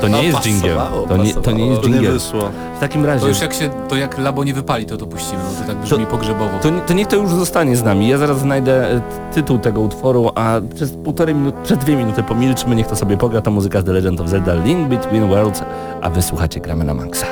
to nie No, jest jingle. To nie, to nie jest To nie jingle. wyszło. W takim To razie, już jak się, to jak labo nie wypali, to to puścimy, no to tak brzmi pogrzebowo. to, to niech to już zostanie z nami. Ja zaraz znajdę e, tytuł tego utworu, a przez półtorej minuty, przez dwie minuty pomilczmy, niech to sobie pogra ta muzyka z The Legend of Zelda Link Between Worlds, a wy słuchacie gramy na Maxa.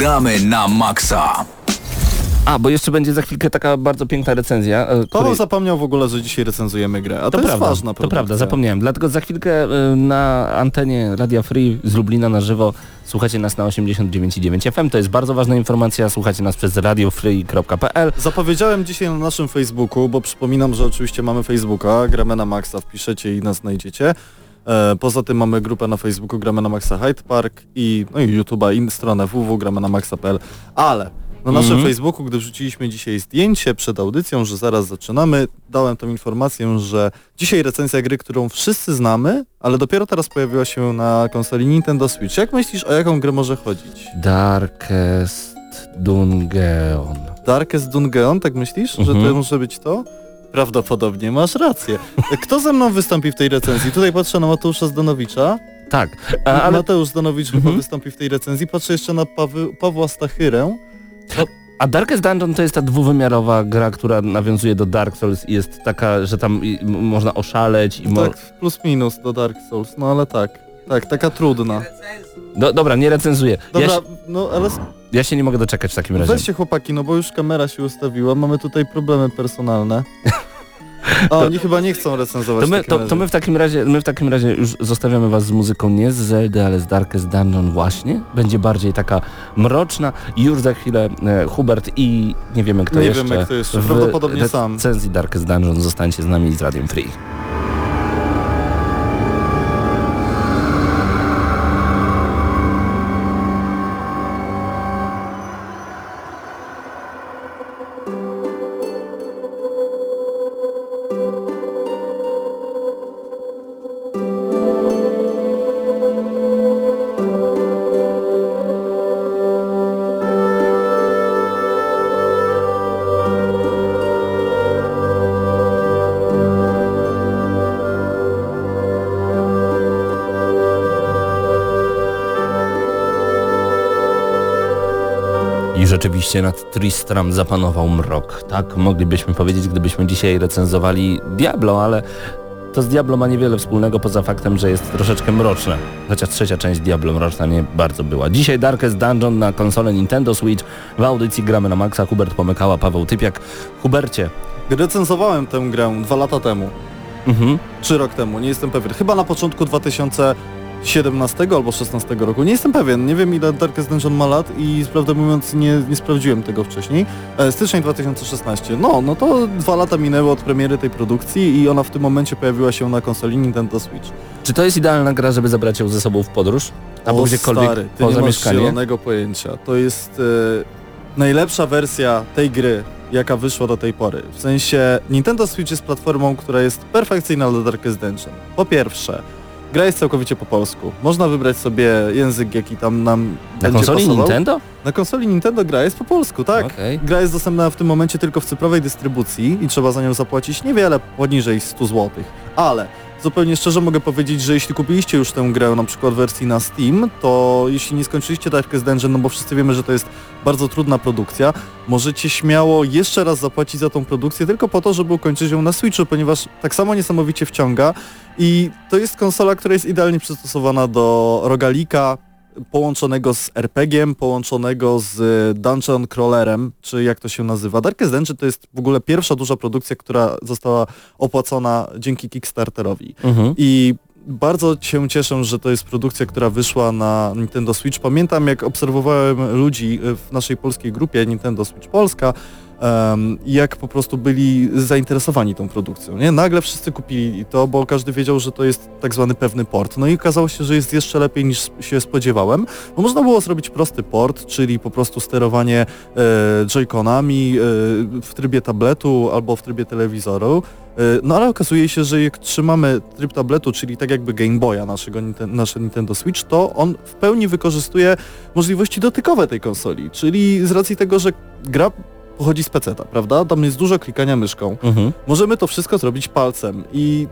Gramy na maksa. A, bo jeszcze będzie za chwilkę taka bardzo piękna recenzja. e, Paweł której- zapomniał w ogóle, że dzisiaj recenzujemy grę, a to, To, jest prawda, ważna to produkcja. prawda, zapomniałem. Dlatego za chwilkę y, na antenie Radia Free z Lublina na żywo słuchacie nas na 89,9 FM. To jest bardzo ważna informacja. Słuchacie nas przez radiofree.pl. Zapowiedziałem dzisiaj na naszym Facebooku, bo przypominam, że oczywiście mamy Facebooka, gramy na Maxa, wpiszecie i nas znajdziecie. E, poza tym mamy grupę na Facebooku Gramy na Maxa Hyde Park i, no i YouTube'a i stronę www.gramynamaxa.pl Ale na naszym Mhm. Facebooku, gdy wrzuciliśmy dzisiaj zdjęcie przed audycją, że zaraz zaczynamy, dałem tą informację, że dzisiaj recenzja gry, którą wszyscy znamy, ale dopiero teraz pojawiła się na konsoli Nintendo Switch. Jak myślisz, o jaką grę może chodzić? Darkest Dungeon. Darkest Dungeon, tak myślisz, że Mhm. to może być to? Prawdopodobnie masz rację. Kto ze mną wystąpi w tej recenzji? Tutaj patrzę na Mateusza Zdanowicza. Tak, a, ale, Mateusz Zdanowicz chyba Mhm. wystąpi w tej recenzji. Patrzę jeszcze na Pawy, Pawła Stachyrę. a Darkest Dungeon to jest ta dwuwymiarowa gra, która nawiązuje do Dark Souls i jest taka, że tam i, m- można oszaleć i mo- Tak, plus minus do Dark Souls, no ale tak. Tak, taka trudna. Do, dobra, nie recenzuję. Ja, Dobra, się, no ale ja się nie mogę doczekać w takim razie. weźcie chłopaki, no bo już kamera się ustawiła, mamy tutaj problemy personalne. A oni chyba nie chcą recenzować To w my, to, to my w takim razie my w takim razie już zostawiamy was z muzyką nie z Zelda, ale z Darkest Dungeon właśnie. Będzie bardziej taka mroczna i już za chwilę e, Hubert i nie wiemy kto Nie jeszcze. wiemy, kto jeszcze. w Prawdopodobnie sam. recenzji Darkest Dungeon zostańcie z nami z Radium Free. Rzeczywiście nad Tristram zapanował mrok. Tak moglibyśmy powiedzieć, gdybyśmy dzisiaj recenzowali Diablo, ale to z Diablo ma niewiele wspólnego poza faktem, że jest troszeczkę mroczne. Chociaż trzecia część Diablo mroczna nie bardzo była. Dzisiaj Darkest Dungeon na konsolę Nintendo Switch. W audycji gramy na maksa. Hubert Pomykała, Paweł Typiak. Hubercie. Recenzowałem tę grę dwa lata temu. Mhm. czy rok temu, nie jestem pewien. Chyba na początku 2017 albo 16 roku. Nie jestem pewien, nie wiem ile Darkest Dungeon ma lat i prawdę mówiąc nie, nie sprawdziłem tego wcześniej. E, Styczeń 2016. No, no to dwa lata minęły od premiery tej produkcji i ona w tym momencie pojawiła się na konsoli Nintendo Switch. Czy to jest idealna gra, żeby zabrać ją ze sobą w podróż? Albo O, gdziekolwiek stary, ty poza nie masz mieszkanie? zielonego pojęcia. To jest e, najlepsza wersja tej gry, jaka wyszła do tej pory. W sensie Nintendo Switch jest platformą, która jest perfekcyjna dla Darkest Dungeon. Po pierwsze, gra jest całkowicie po polsku. Można wybrać sobie język, jaki tam nam Na będzie konsoli pasował. Nintendo? Na konsoli Nintendo gra jest po polsku, tak. Okej. Gra jest dostępna w tym momencie tylko w cyfrowej dystrybucji i trzeba za nią zapłacić niewiele poniżej 100 zł. Ale zupełnie szczerze mogę powiedzieć, że jeśli kupiliście już tę grę na przykład w wersji na Steam, to jeśli nie skończyliście Darkest Dungeon, no bo wszyscy wiemy, że to jest bardzo trudna produkcja, możecie śmiało jeszcze raz zapłacić za tą produkcję tylko po to, żeby ukończyć ją na Switchu, ponieważ tak samo niesamowicie wciąga i to jest konsola, która jest idealnie przystosowana do rogalika, połączonego z RPG-iem, połączonego z Dungeon Crawlerem, czy jak to się nazywa. Darkest Dungeon to jest w ogóle pierwsza duża produkcja, która została opłacona dzięki Kickstarterowi. Mhm. I bardzo się cieszę, że to jest produkcja, która wyszła na Nintendo Switch. Pamiętam, jak obserwowałem ludzi w naszej polskiej grupie Nintendo Switch Polska, em, jak po prostu byli zainteresowani tą produkcją. Nie? Nagle wszyscy kupili to, bo każdy wiedział, że to jest tak zwany pewny port. No i okazało się, że jest jeszcze lepiej niż się spodziewałem, bo można było zrobić prosty port, czyli po prostu sterowanie e, joyconami e, w trybie tabletu albo w trybie telewizoru. E, No ale okazuje się, że jak trzymamy tryb tabletu, czyli tak jakby Game Boya naszego nasze Nintendo Switch, to on w pełni wykorzystuje możliwości dotykowe tej konsoli, czyli z racji tego, że gra pochodzi z PC-ta, prawda? Tam jest dużo klikania myszką. Mhm. Możemy to wszystko zrobić palcem i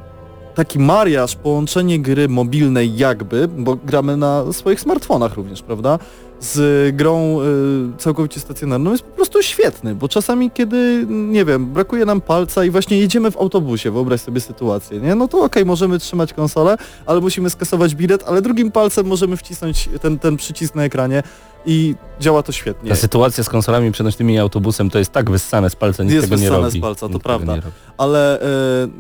taki mariaż, połączenie gry mobilnej jakby, bo gramy na swoich smartfonach również, prawda? Z grą y, całkowicie stacjonarną jest po prostu świetny, bo czasami kiedy, nie wiem, brakuje nam palca i właśnie jedziemy w autobusie, wyobraź sobie sytuację, nie? No to okej, możemy trzymać konsolę, ale musimy skasować bilet, ale drugim palcem możemy wcisnąć ten, ten przycisk na ekranie i działa to świetnie. Ta sytuacja z konsolami przenośnymi i autobusem to jest tak wyssane z palca, nic Jest tego nie wyssane robi. z palca, to prawda. Ale e,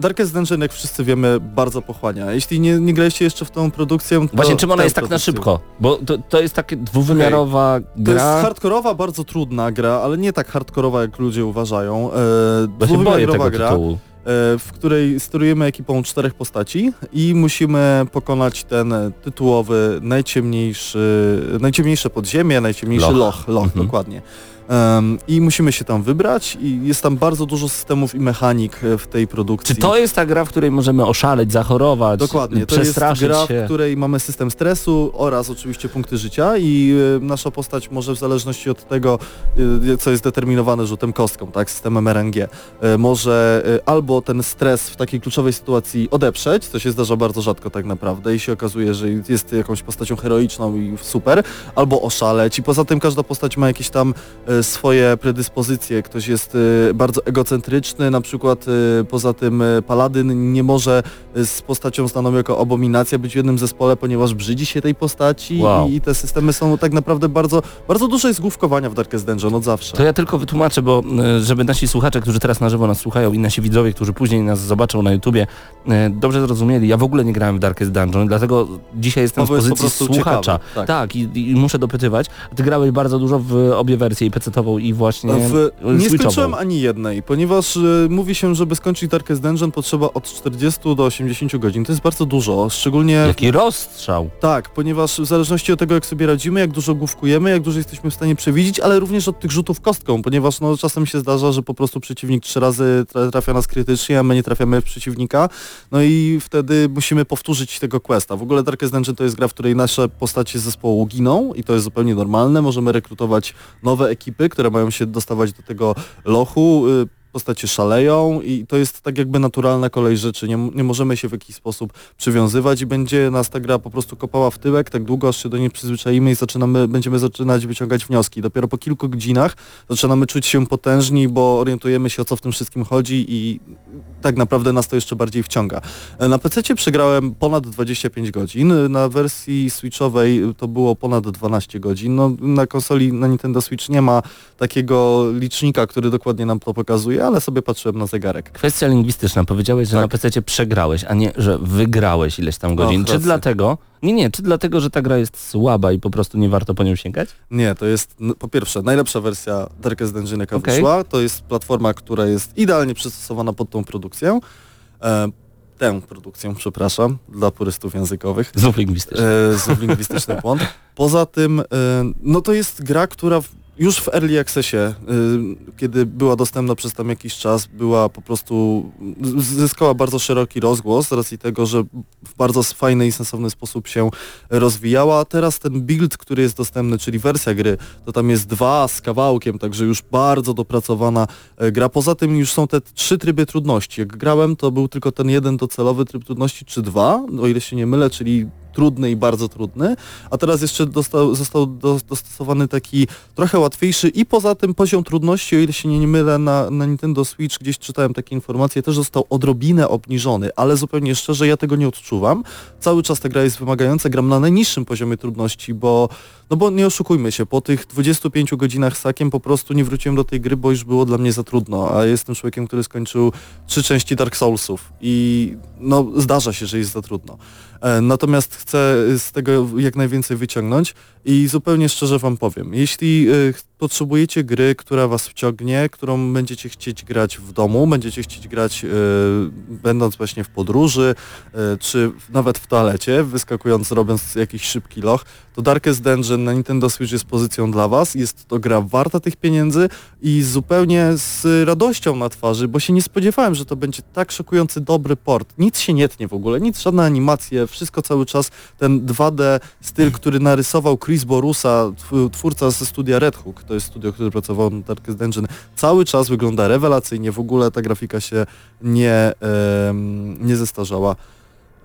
Darkest Dungeon, jak wszyscy wiemy, bardzo pochłania. Jeśli nie, nie graliście jeszcze w tą produkcję, to Właśnie czym ona jest tak na szybko? Bo to, to jest takie dwuwymiarowa To jest gra. hardkorowa, bardzo trudna gra, ale nie tak hardkorowa, jak ludzie uważają. E, się boję dwuwymiarowa tego gra, tytułu. E, w której sterujemy ekipą czterech postaci i musimy pokonać ten tytułowy, najciemniejszy, najciemniejsze podziemie, najciemniejszy Loch. loch, loch, Mhm. dokładnie. Em, I musimy się tam wybrać i jest tam bardzo dużo systemów i mechanik e, w tej produkcji. Czy to jest ta gra, w której możemy oszaleć, zachorować, Dokładnie, to jest gra, się? w której mamy system stresu oraz oczywiście punkty życia i y, nasza postać może w zależności od tego, y, co jest determinowane rzutem kostką, tak, systemem RNG, y, może albo ten stres w takiej kluczowej sytuacji odeprzeć, co się zdarza bardzo rzadko tak naprawdę i się okazuje, że jest jakąś postacią heroiczną i super, albo oszaleć i poza tym każda postać ma jakieś tam swoje predyspozycje, ktoś jest y, bardzo egocentryczny, na przykład y, poza tym y, paladyn nie może z postacią znaną jako abominacja być w jednym zespole, ponieważ brzydzi się tej postaci Wow. i, i te systemy są tak naprawdę bardzo, bardzo dużo jest główkowania w Darkest Dungeon od zawsze. To ja tylko wytłumaczę, bo żeby nasi słuchacze, którzy teraz na żywo nas słuchają i nasi widzowie, którzy później nas zobaczą na YouTubie, dobrze zrozumieli. Ja w ogóle nie grałem w Darkest Dungeon, dlatego dzisiaj jestem Paweł w pozycji słuchacza. ciekawy, tak. i, i muszę dopytywać. Ty grałeś bardzo dużo w obie wersje, i PC-tową i właśnie W, nie skończyłem ani jednej, ponieważ y, mówi się, żeby skończyć Darkest Dungeon potrzeba od 40 do 80 godzin. To jest bardzo dużo, szczególnie Jaki rozstrzał. Tak, ponieważ w zależności od tego, jak sobie radzimy, jak dużo główkujemy, jak dużo jesteśmy w stanie przewidzieć, ale również od tych rzutów kostką, ponieważ no, czasem się zdarza, że po prostu przeciwnik trzy razy tra- trafia nas krytycznie, a my nie trafiamy w przeciwnika, no i wtedy musimy powtórzyć tego questa. W ogóle Darkest Dungeon to jest gra, w której nasze postacie z zespołu giną i to jest zupełnie normalne. Możemy rekrutować nowe ekipy, które mają się dostawać do tego lochu. Postacie szaleją i to jest tak jakby naturalna kolej rzeczy. Nie, nie możemy się w jakiś sposób przywiązywać i będzie nas ta gra po prostu kopała w tyłek tak długo, aż się do niej przyzwyczaimy i zaczynamy, będziemy zaczynać wyciągać wnioski. Dopiero po kilku godzinach zaczynamy czuć się potężni, bo orientujemy się o co w tym wszystkim chodzi i tak naprawdę nas to jeszcze bardziej wciąga. E, Na PC przegrałem ponad 25 godzin, na wersji switchowej to było ponad 12 godzin. No, na konsoli na Nintendo Switch nie ma takiego licznika, który dokładnie nam to pokazuje, ale sobie patrzyłem na zegarek. Kwestia lingwistyczna. Powiedziałeś, że Tak. na PC przegrałeś, a nie, że wygrałeś ileś tam godzin. Czy dlatego, nie, nie, czy dlatego, że ta gra jest słaba i po prostu nie warto po nią sięgać? Nie, to jest po pierwsze najlepsza wersja Darkest Dungeon jaka Okej. wyszła. To jest platforma, która jest idealnie przystosowana pod tą produkcję. E, tę produkcję, przepraszam, dla purystów językowych. Znów lingwistyczna. E, z lingwistyczny błąd. Poza tym, e, no to jest gra, która już w Early Accessie, e, kiedy była dostępna przez tam jakiś czas, była po prostu, zyskała bardzo szeroki rozgłos z racji tego, że w bardzo fajny i sensowny sposób się rozwijała. Teraz ten build, który jest dostępny, czyli wersja gry, to tam jest dwa z kawałkiem, także już bardzo dopracowana e, gra. Poza tym już są te trzy tryby trudności. Jak grałem, to był tylko ten jeden docelowy tryb trudności, czy dwa, o ile się nie mylę, czyli trudny i bardzo trudny, a teraz jeszcze dostał, został do, dostosowany taki trochę łatwiejszy i poza tym poziom trudności, o ile się nie mylę, na, na Nintendo Switch gdzieś czytałem takie informacje, też został odrobinę obniżony, ale zupełnie szczerze ja tego nie odczuwam. Cały czas ta gra jest wymagająca, gram na najniższym poziomie trudności, bo no bo nie oszukujmy się, po tych 25 godzinach sakiem po prostu nie wróciłem do tej gry, bo już było dla mnie za trudno, a jestem człowiekiem, który skończył trzy części Dark Soulsów i no zdarza się, że jest za trudno. E, Natomiast chcę z tego jak najwięcej wyciągnąć i zupełnie szczerze Wam powiem, jeśli e, potrzebujecie gry, która Was wciągnie, którą będziecie chcieć grać w domu, będziecie chcieć grać e, będąc właśnie w podróży, e, czy nawet w toalecie, wyskakując, robiąc jakiś szybki loch, to Darkest Dungeon na Nintendo Switch jest pozycją dla Was, jest to gra warta tych pieniędzy i zupełnie z radością na twarzy, bo się nie spodziewałem, że to będzie tak szokujący dobry port. Nic się nie tnie w ogóle, nic, żadne animacje, wszystko cały czas. Ten 2D styl, który narysował Chris Borusa, tw- twórca ze studia Red Hook, to jest studio, które pracowało na Darkest Dungeon, cały czas wygląda rewelacyjnie, w ogóle ta grafika się nie, nie zestarzała.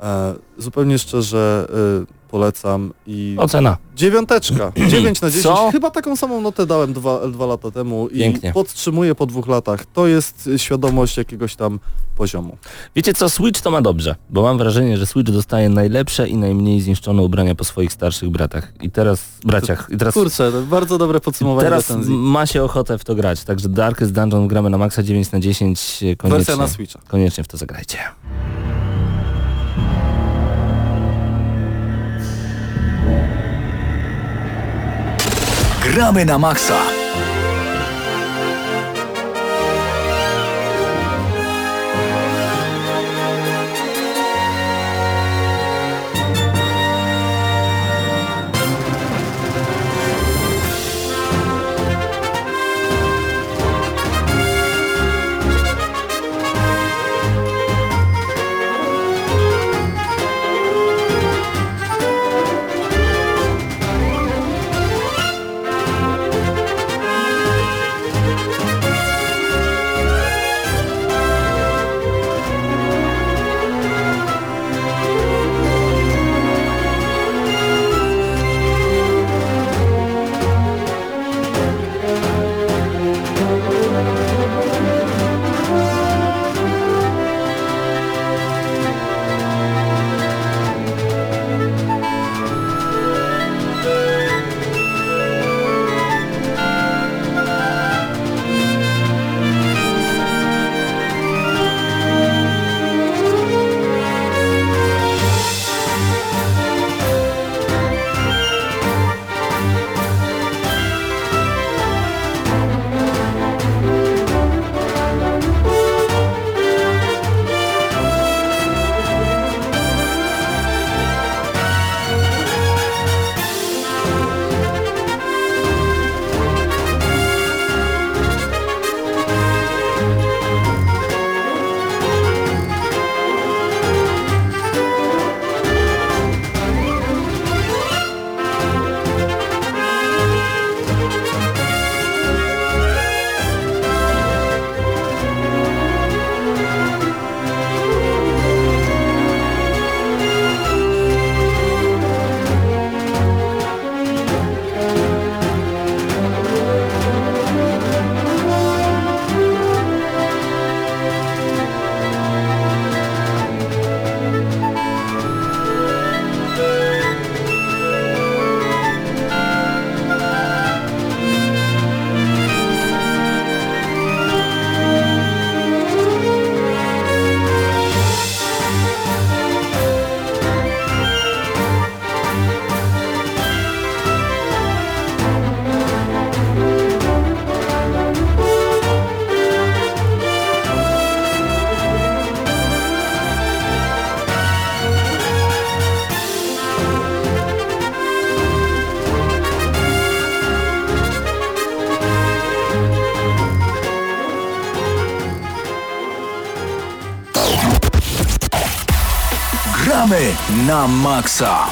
E, zupełnie szczerze e, polecam i Ocena. dziewiąteczka, 9 na 10. Co? Chyba taką samą notę dałem dwa, dwa lata temu i Pięknie. podtrzymuję po dwóch latach. To jest świadomość jakiegoś tam poziomu. Wiecie co, Switch to ma dobrze, bo mam wrażenie, że Switch dostaje najlepsze i najmniej zniszczone ubrania po swoich starszych bratach. I teraz, braciach, i teraz, Kurczę, bardzo dobre podsumowanie teraz recenzji. ma się ochotę w to grać. Także Darkest Dungeon gramy na maksa 9 na 10. Koniecznie, Wersja na Switcha. koniecznie w to zagrajcie. Gramy na maksa. Na maksa.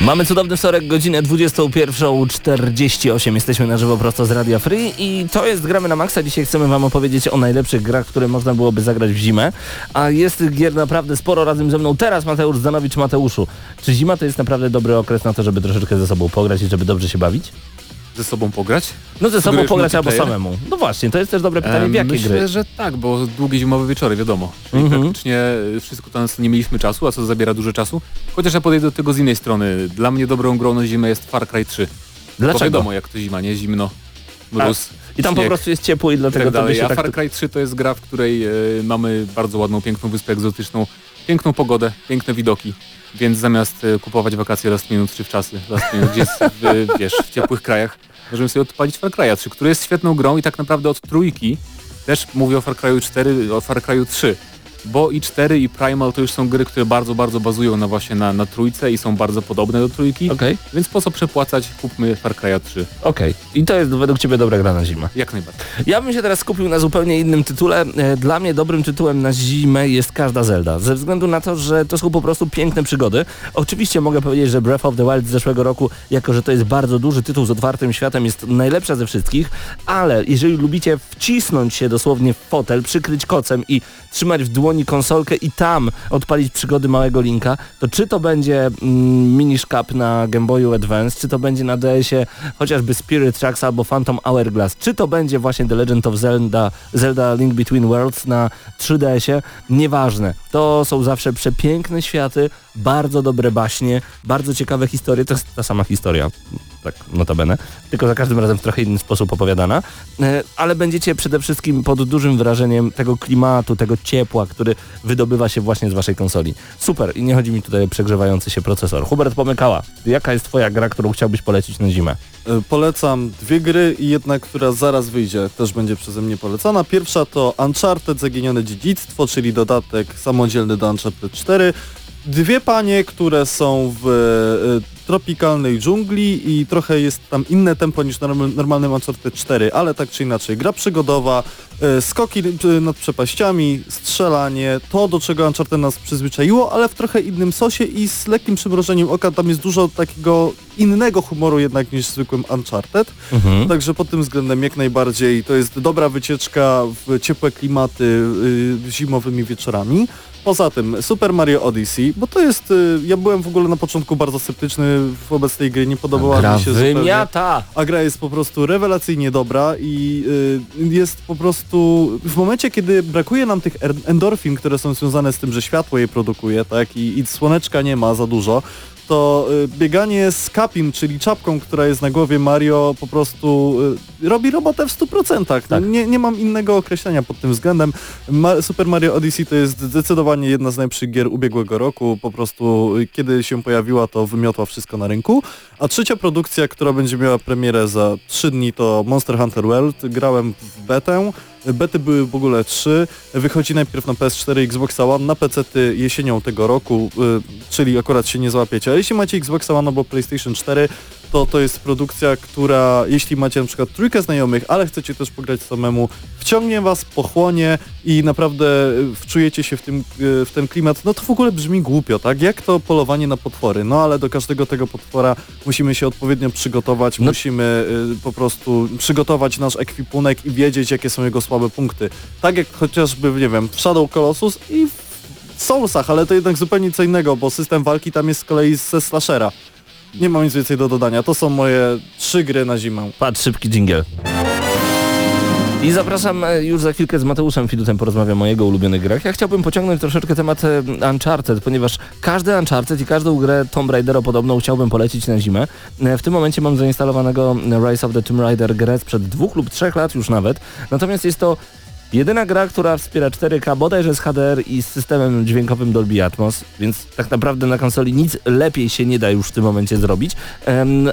Mamy cudowny wtorek, godzinę 21.48. Jesteśmy na żywo prosto z Radia Free i to jest Gramy na Maxa. Dzisiaj chcemy Wam opowiedzieć o najlepszych grach, które można byłoby zagrać w zimę. A jest tych gier naprawdę sporo razem ze mną. Teraz Mateusz Zanowicz. Mateuszu, czy zima to jest naprawdę dobry okres na to, żeby troszeczkę ze sobą pograć i żeby dobrze się bawić? Ze sobą pograć? No ze sobą pograć albo samemu. No właśnie, to jest też dobre pytanie, w jakie Myślę, gry? że tak, bo długie zimowe wieczory, wiadomo. Czyli Mhm. praktycznie wszystko to nas nie mieliśmy czasu, a co zabiera dużo czasu. Chociaż ja podejdę do tego z innej strony. Dla mnie dobrą grą na zimę jest Far Cry 3. Bo Dlaczego? wiadomo, jak to zima, nie? Zimno, mróz, I tam po śnieg prostu jest ciepło i dlatego tak dalej. się A tak... Far Cry 3 to jest gra, w której e, mamy bardzo ładną, piękną wyspę egzotyczną, piękną pogodę, piękne widoki. Więc zamiast e, kupować wakacje last minute czy w czasy, last minute, gdzieś w, wiesz, w ciepłych krajach, możemy sobie odpalić Far Cry'a 3, który jest świetną grą i tak naprawdę od trójki, też mówię o Far Cry'u 4, o Far Cry'u 3, bo i 4 i Primal to już są gry, które bardzo, bardzo bazują na właśnie na, na trójce i są bardzo podobne do trójki, Okej, więc po co przepłacać, kupmy Far Cry'a 3. okej. I to jest według Ciebie dobra gra na zimę. Jak najbardziej. Ja bym się teraz skupił na zupełnie innym tytule. E, Dla mnie dobrym tytułem na zimę jest każda Zelda. Ze względu na to, że to są po prostu piękne przygody. Oczywiście mogę powiedzieć, że Breath of the Wild z zeszłego roku, jako że to jest bardzo duży tytuł z otwartym światem, jest najlepsza ze wszystkich, ale jeżeli lubicie wcisnąć się dosłownie w fotel, przykryć kocem i trzymać w dłoni konsolkę i tam odpalić przygody małego Linka, to czy to będzie mm, Minish na Game Boyu Advance, czy to będzie na DS-ie chociażby Spirit Tracks albo Phantom Hourglass, czy to będzie właśnie The Legend of Zelda, Zelda Link Between Worlds na 3DS-ie, nieważne. To są zawsze przepiękne światy, bardzo dobre baśnie, bardzo ciekawe historie, to jest ta sama historia, tak notabene, tylko za każdym razem w trochę inny sposób opowiadana, E, ale będziecie przede wszystkim pod dużym wrażeniem tego klimatu, tego ciepła, który wydobywa się właśnie z waszej konsoli. Super i nie chodzi mi tutaj o przegrzewający się procesor. Hubert Pomykała, jaka jest twoja gra, którą chciałbyś polecić na zimę? E, Polecam dwie gry i jedna, która zaraz wyjdzie, też będzie przeze mnie polecana. Pierwsza to Uncharted Zaginione Dziedzictwo, czyli dodatek samodzielny do Uncharted 4. Dwie panie, które są w e, tropikalnej dżungli i trochę jest tam inne tempo niż norm- normalnym Uncharted 4, ale tak czy inaczej gra przygodowa, e, skoki e, nad przepaściami, strzelanie, to do czego Uncharted nas przyzwyczaiło, ale w trochę innym sosie i z lekkim przymrożeniem oka, tam jest dużo takiego innego humoru jednak niż zwykłym Uncharted. Mhm. Także pod tym względem jak najbardziej to jest dobra wycieczka w ciepłe klimaty y, zimowymi wieczorami. Poza tym Super Mario Odyssey, bo to jest, y, ja byłem w ogóle na początku bardzo sceptyczny wobec tej gry, nie podobała Gra mi się zupełnie. wymiata! A gra jest po prostu rewelacyjnie dobra i y, jest po prostu w momencie, kiedy brakuje nam tych endorfin, które są związane z tym, że światło je produkuje, tak, i, i słoneczka nie ma za dużo, to y, bieganie z kapim, czyli czapką, która jest na głowie Mario, po prostu y, robi robotę w 100%. Tak. Nie, nie mam innego określenia pod tym względem. Ma Super Mario Odyssey to jest zdecydowanie jedna z najlepszych gier ubiegłego roku. Po prostu y, kiedy się pojawiła, to wymiotła wszystko na rynku. A trzecia produkcja, która będzie miała premierę za 3 dni to Monster Hunter World. Grałem w betę. Bety były w ogóle trzy. Wychodzi najpierw na PS4 i Xbox One, na PC jesienią tego roku, y, czyli akurat się nie złapiecie. A jeśli macie Xbox One albo PlayStation 4, to to jest produkcja, która jeśli macie na przykład trójkę znajomych, ale chcecie też pograć samemu, wciągnie was, pochłonie i naprawdę y, wczujecie się w, tym, y, w ten klimat. No to w ogóle brzmi głupio, tak? Jak to polowanie na potwory? No ale do każdego tego potwora musimy się odpowiednio przygotować, No- musimy y, po prostu przygotować nasz ekwipunek i wiedzieć, jakie są jego słabe punkty. Tak jak chociażby, nie wiem, w Shadow Colossus i w Soulsach, ale to jednak zupełnie co innego, bo system walki tam jest z kolei ze slashera. Nie mam nic więcej do dodania. To są moje trzy gry na zimę. Patrz, szybki dżingiel. I zapraszam e, już za chwilkę z Mateuszem Fidutem porozmawiam o jego ulubionych grach. Ja chciałbym pociągnąć troszeczkę temat e, Uncharted, ponieważ każdy Uncharted i każdą grę Tomb Raidera podobną chciałbym polecić na zimę. E, W tym momencie mam zainstalowanego Rise of the Tomb Raider grę sprzed dwóch lub trzech lat już nawet. Natomiast jest to Jedyna gra, która wspiera 4K, bodajże z HDR i z systemem dźwiękowym Dolby Atmos, więc tak naprawdę na konsoli nic lepiej się nie da już w tym momencie zrobić.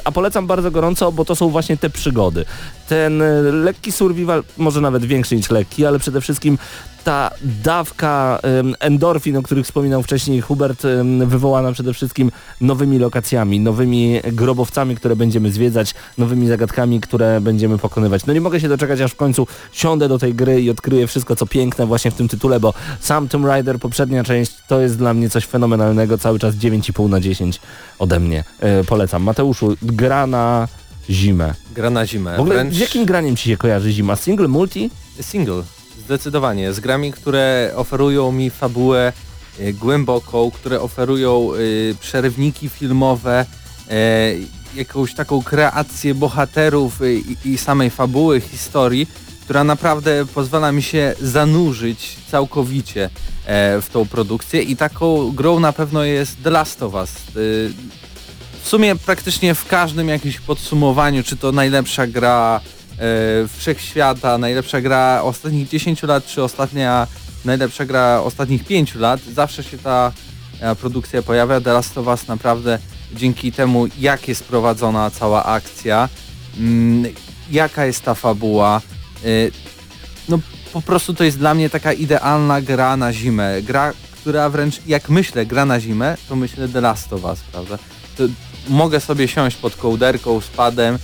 A polecam bardzo gorąco, bo to są właśnie te przygody. Ten e, lekki survival, może nawet większy niż lekki, ale przede wszystkim ta dawka endorfin, o których wspominał wcześniej Hubert, wywołana przede wszystkim nowymi lokacjami, nowymi grobowcami, które będziemy zwiedzać, nowymi zagadkami, które będziemy pokonywać. No nie mogę się doczekać, aż w końcu siądę do tej gry i odkryję wszystko, co piękne właśnie w tym tytule, bo sam Tomb Raider, poprzednia część, to jest dla mnie coś fenomenalnego, cały czas 9,5 na 10 ode mnie. E, polecam. Mateuszu, gra na zimę. Gra na zimę. W ogóle Wręcz z jakim graniem ci się kojarzy zima? Single, multi? single. Zdecydowanie. Z grami, które oferują mi fabułę e, głęboką, które oferują e, przerywniki filmowe, e, jakąś taką kreację bohaterów i, i samej fabuły, historii, która naprawdę pozwala mi się zanurzyć całkowicie w tą produkcję i taką grą na pewno jest The Last of Us. W sumie praktycznie w każdym jakimś podsumowaniu, czy to najlepsza gra wszechświata, najlepsza gra ostatnich 10 lat, czy ostatnia najlepsza gra ostatnich 5 lat, zawsze się ta e, produkcja pojawia. The Last of Us naprawdę dzięki temu, jak jest prowadzona cała akcja, mm, jaka jest ta fabuła, e, no po prostu to jest dla mnie taka idealna gra na zimę. Gra, która wręcz jak myślę gra na zimę, to myślę The Last of Us, prawda? To mogę sobie siąść pod kołderką z padem,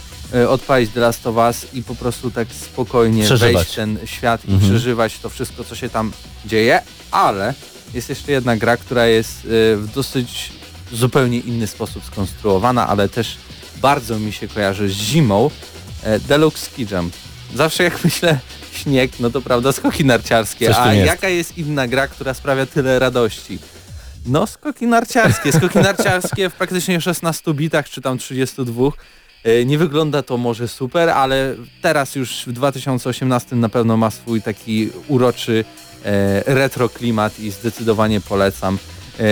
odpalić The Last of Us i po prostu tak spokojnie Przeżywać. wejść w ten świat i Mhm. przeżywać to wszystko, co się tam dzieje, ale jest jeszcze jedna gra, która jest y, w dosyć zupełnie inny sposób skonstruowana, ale też bardzo mi się kojarzy z zimą. E, Deluxe Ski Jump. Zawsze jak myślę śnieg, no to prawda skoki narciarskie, Coś a jaka jest inna gra, która sprawia tyle radości? No skoki narciarskie. Skoki narciarskie w praktycznie 16 bitach czy tam 32. E, Nie wygląda to może super, ale teraz już w 2018 na pewno ma swój taki uroczy e, retro klimat i zdecydowanie polecam. E,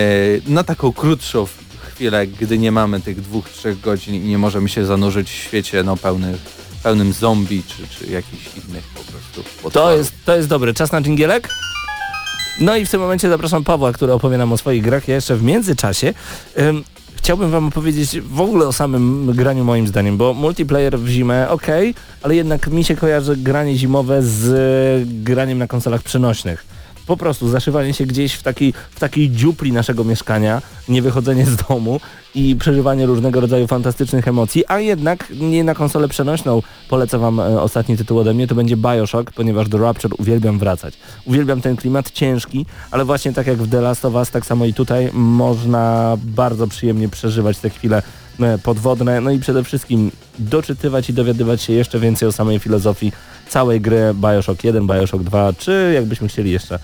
na taką krótszą chwilę, gdy nie mamy tych dwóch, trzech godzin i nie możemy się zanurzyć w świecie no, pełny, pełnym zombie czy, czy jakichś innych po prostu To jest, to jest dobry. Czas na dżingielek? No i w tym momencie zapraszam Pawła, który opowie nam o swoich grach. Ja jeszcze w międzyczasie ym, chciałbym wam opowiedzieć w ogóle o samym graniu moim zdaniem, bo multiplayer w zimę ok, ale jednak mi się kojarzy granie zimowe z graniem na konsolach przenośnych. Po prostu zaszywanie się gdzieś w takiej, w takiej dziupli naszego mieszkania, nie wychodzenie z domu i przeżywanie różnego rodzaju fantastycznych emocji, a jednak nie na konsolę przenośną polecę wam e, ostatni tytuł ode mnie, to będzie Bioshock, ponieważ do Rapture uwielbiam wracać. Uwielbiam ten klimat ciężki, ale właśnie tak jak w The Last of Us, tak samo i tutaj można bardzo przyjemnie przeżywać te chwile e, podwodne, no i przede wszystkim doczytywać i dowiadywać się jeszcze więcej o samej filozofii całej gry Bioshock 1, Bioshock 2, czy jakbyśmy chcieli jeszcze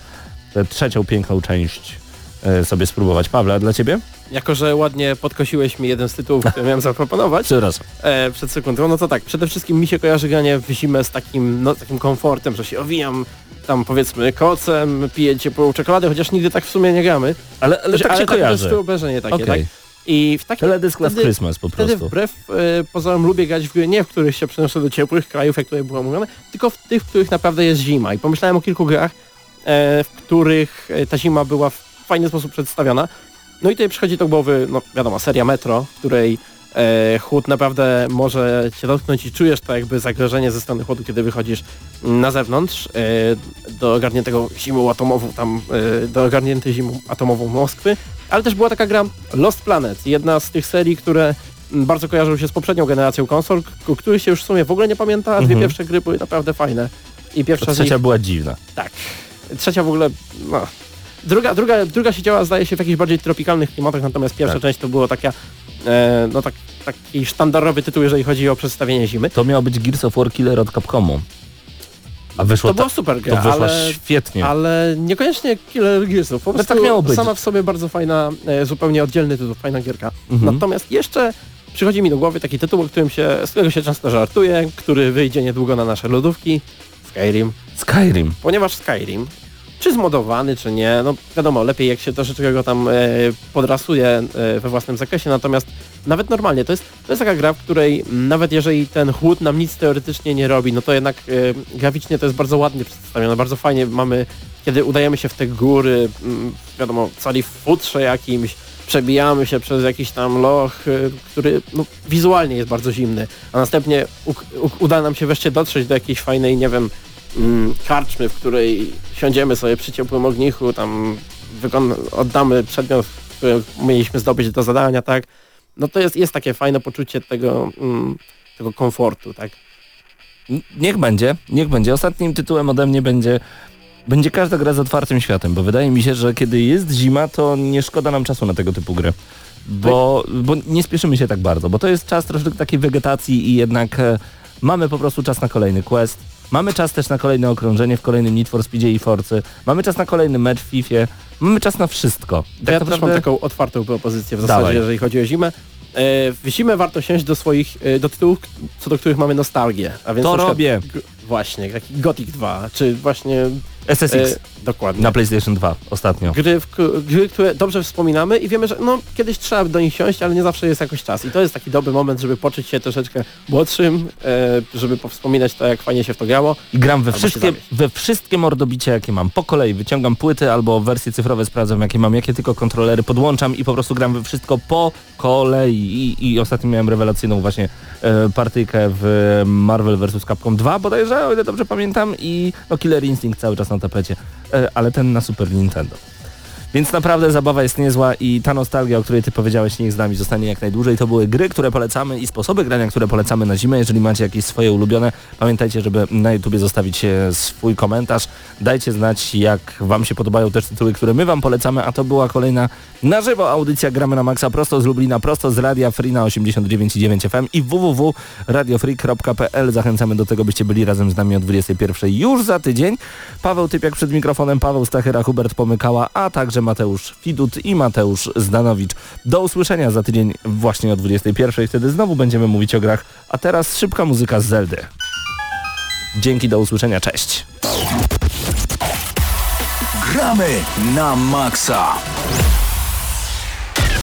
tę trzecią piękną część e, sobie spróbować. Pawle, a dla Ciebie? Jako, że ładnie podkosiłeś mi jeden z tytułów, który miałem zaproponować Przepraszam. e, przed sekundą, no to tak, przede wszystkim mi się kojarzy granie w zimę z takim, no, takim komfortem, że się owijam tam powiedzmy kocem, piję ciepłą czekoladę, chociaż nigdy tak w sumie nie gramy. Ale, ale tak się to kojarzy. jest wyobrażenie takie, Okej. tak? I w takim Teledysk Last wtedy- Christmas po Wtedy prostu. wbrew e, pozorom lubię grać w gry nie, w których się przenoszę do ciepłych krajów, jak tutaj było mówione, tylko w tych, w których naprawdę jest zima. I pomyślałem o kilku grach, e, w których e, ta zima była w fajny sposób przedstawiona. No i tutaj przychodzi do głowy, no wiadomo, seria Metro, w której e, chłód naprawdę może cię dotknąć i czujesz to jakby zagrożenie ze strony chłodu, kiedy wychodzisz na zewnątrz e, do ogarniętego zimą atomową, tam e, do ogarniętej zimą atomową Moskwy, ale też była taka gra Lost Planet, jedna z tych serii, które bardzo kojarzą się z poprzednią generacją konsol, k- których się już w sumie w ogóle nie pamięta, a dwie Mhm. pierwsze gry były naprawdę fajne. I pierwsza To z nich trzecia była dziwna. tak. Trzecia w ogóle, no. Druga, druga, druga się działa zdaje się w jakichś bardziej tropikalnych klimatach, natomiast pierwsza Tak. część to było taka, e, no tak, taki sztandarowy tytuł, jeżeli chodzi o przedstawienie zimy. To miał być Gears of War Killer od Capcomu. A wyszło To ta, super to gra, wyszła ale, świetnie. ale niekoniecznie Killer Gearsów. Po No prostu tak miało być. sama w sobie bardzo fajna, e, zupełnie oddzielny tytuł, fajna gierka. Mhm. Natomiast jeszcze przychodzi mi do głowy taki tytuł, o którym się, z którego się często żartuje, który wyjdzie niedługo na nasze lodówki, Skyrim. Skyrim. ponieważ Skyrim, czy zmodowany, czy nie, no wiadomo, lepiej jak się troszeczkę go tam e, podrasuje e, we własnym zakresie, natomiast nawet normalnie, to jest, to jest taka gra, w której nawet jeżeli ten chłód nam nic teoretycznie nie robi, no to jednak e, graficznie to jest bardzo ładnie przedstawione, bardzo fajnie mamy, kiedy udajemy się w te góry, m, wiadomo, cali w futrze jakimś, przebijamy się przez jakiś tam loch, e, który no, wizualnie jest bardzo zimny, a następnie uda nam się wreszcie dotrzeć do jakiejś fajnej, nie wiem, mm, karczmy, w której siądziemy sobie przy ciepłym ognichu, tam oddamy przedmiot, który mieliśmy zdobyć do zadania, tak? No to jest, jest takie fajne poczucie tego, mm, tego komfortu, tak? Niech będzie, niech będzie. Ostatnim tytułem ode mnie będzie będzie każda gra z otwartym światem, bo wydaje mi się, że kiedy jest zima, to nie szkoda nam czasu na tego typu gry. Bo, bo nie spieszymy się tak bardzo, bo to jest czas troszeczkę takiej wegetacji i jednak e, mamy po prostu czas na kolejny quest, mamy czas też na kolejne okrążenie w kolejnym Need for Speedzie i Forcy, mamy czas na kolejny mecz w FIFA, mamy czas na wszystko. I ja też mam taką otwartą propozycję w zasadzie, Dawaj. jeżeli chodzi o zimę. E, w zimę warto siąść do swoich, e, do tytułów, co do których mamy nostalgię. A więc To robię. Właśnie, taki Gothic 2, czy właśnie SSX. Dokładnie. Na PlayStation 2 ostatnio. Gry, w, gry, które dobrze wspominamy i wiemy, że no kiedyś trzeba do nich siąść, ale nie zawsze jest jakoś czas. I to jest taki dobry moment, żeby poczuć się troszeczkę młodszym, e, żeby powspominać to, jak fajnie się w to grało. I gram we wszystkie, we wszystkie mordobicie, jakie mam. Po kolei wyciągam płyty albo wersje cyfrowe, sprawdzam, jakie mam, jakie tylko kontrolery podłączam i po prostu gram we wszystko po kolei. I, i ostatnio miałem rewelacyjną właśnie e, partyjkę w Marvel vs. Capcom 2 bodajże, o ile dobrze pamiętam i no Killer Instinct cały czas na tapecie, ale ten na Super Nintendo. Więc naprawdę zabawa jest niezła i ta nostalgia, o której ty powiedziałeś, niech z nami zostanie jak najdłużej. To były gry, które polecamy i sposoby grania, które polecamy na zimę. Jeżeli macie jakieś swoje ulubione, pamiętajcie, żeby na YouTubie zostawić e, swój komentarz. Dajcie znać, jak wam się podobają też tytuły, które my wam polecamy, a to była kolejna na żywo audycja Gramy na Maxa prosto z Lublina, prosto z Radia Free na 89,9 FM i www.radiofree.pl. Zachęcamy do tego, byście byli razem z nami o 21 już za tydzień. Paweł Typiak przed mikrofonem, Paweł Stachyra, Hubert Pomykała, a także Mateusz Fidut i Mateusz Zdanowicz. Do usłyszenia za tydzień właśnie o 21. Wtedy znowu będziemy mówić o grach, a teraz szybka muzyka z Zeldy. Dzięki, do usłyszenia, cześć. Gramy na maksa.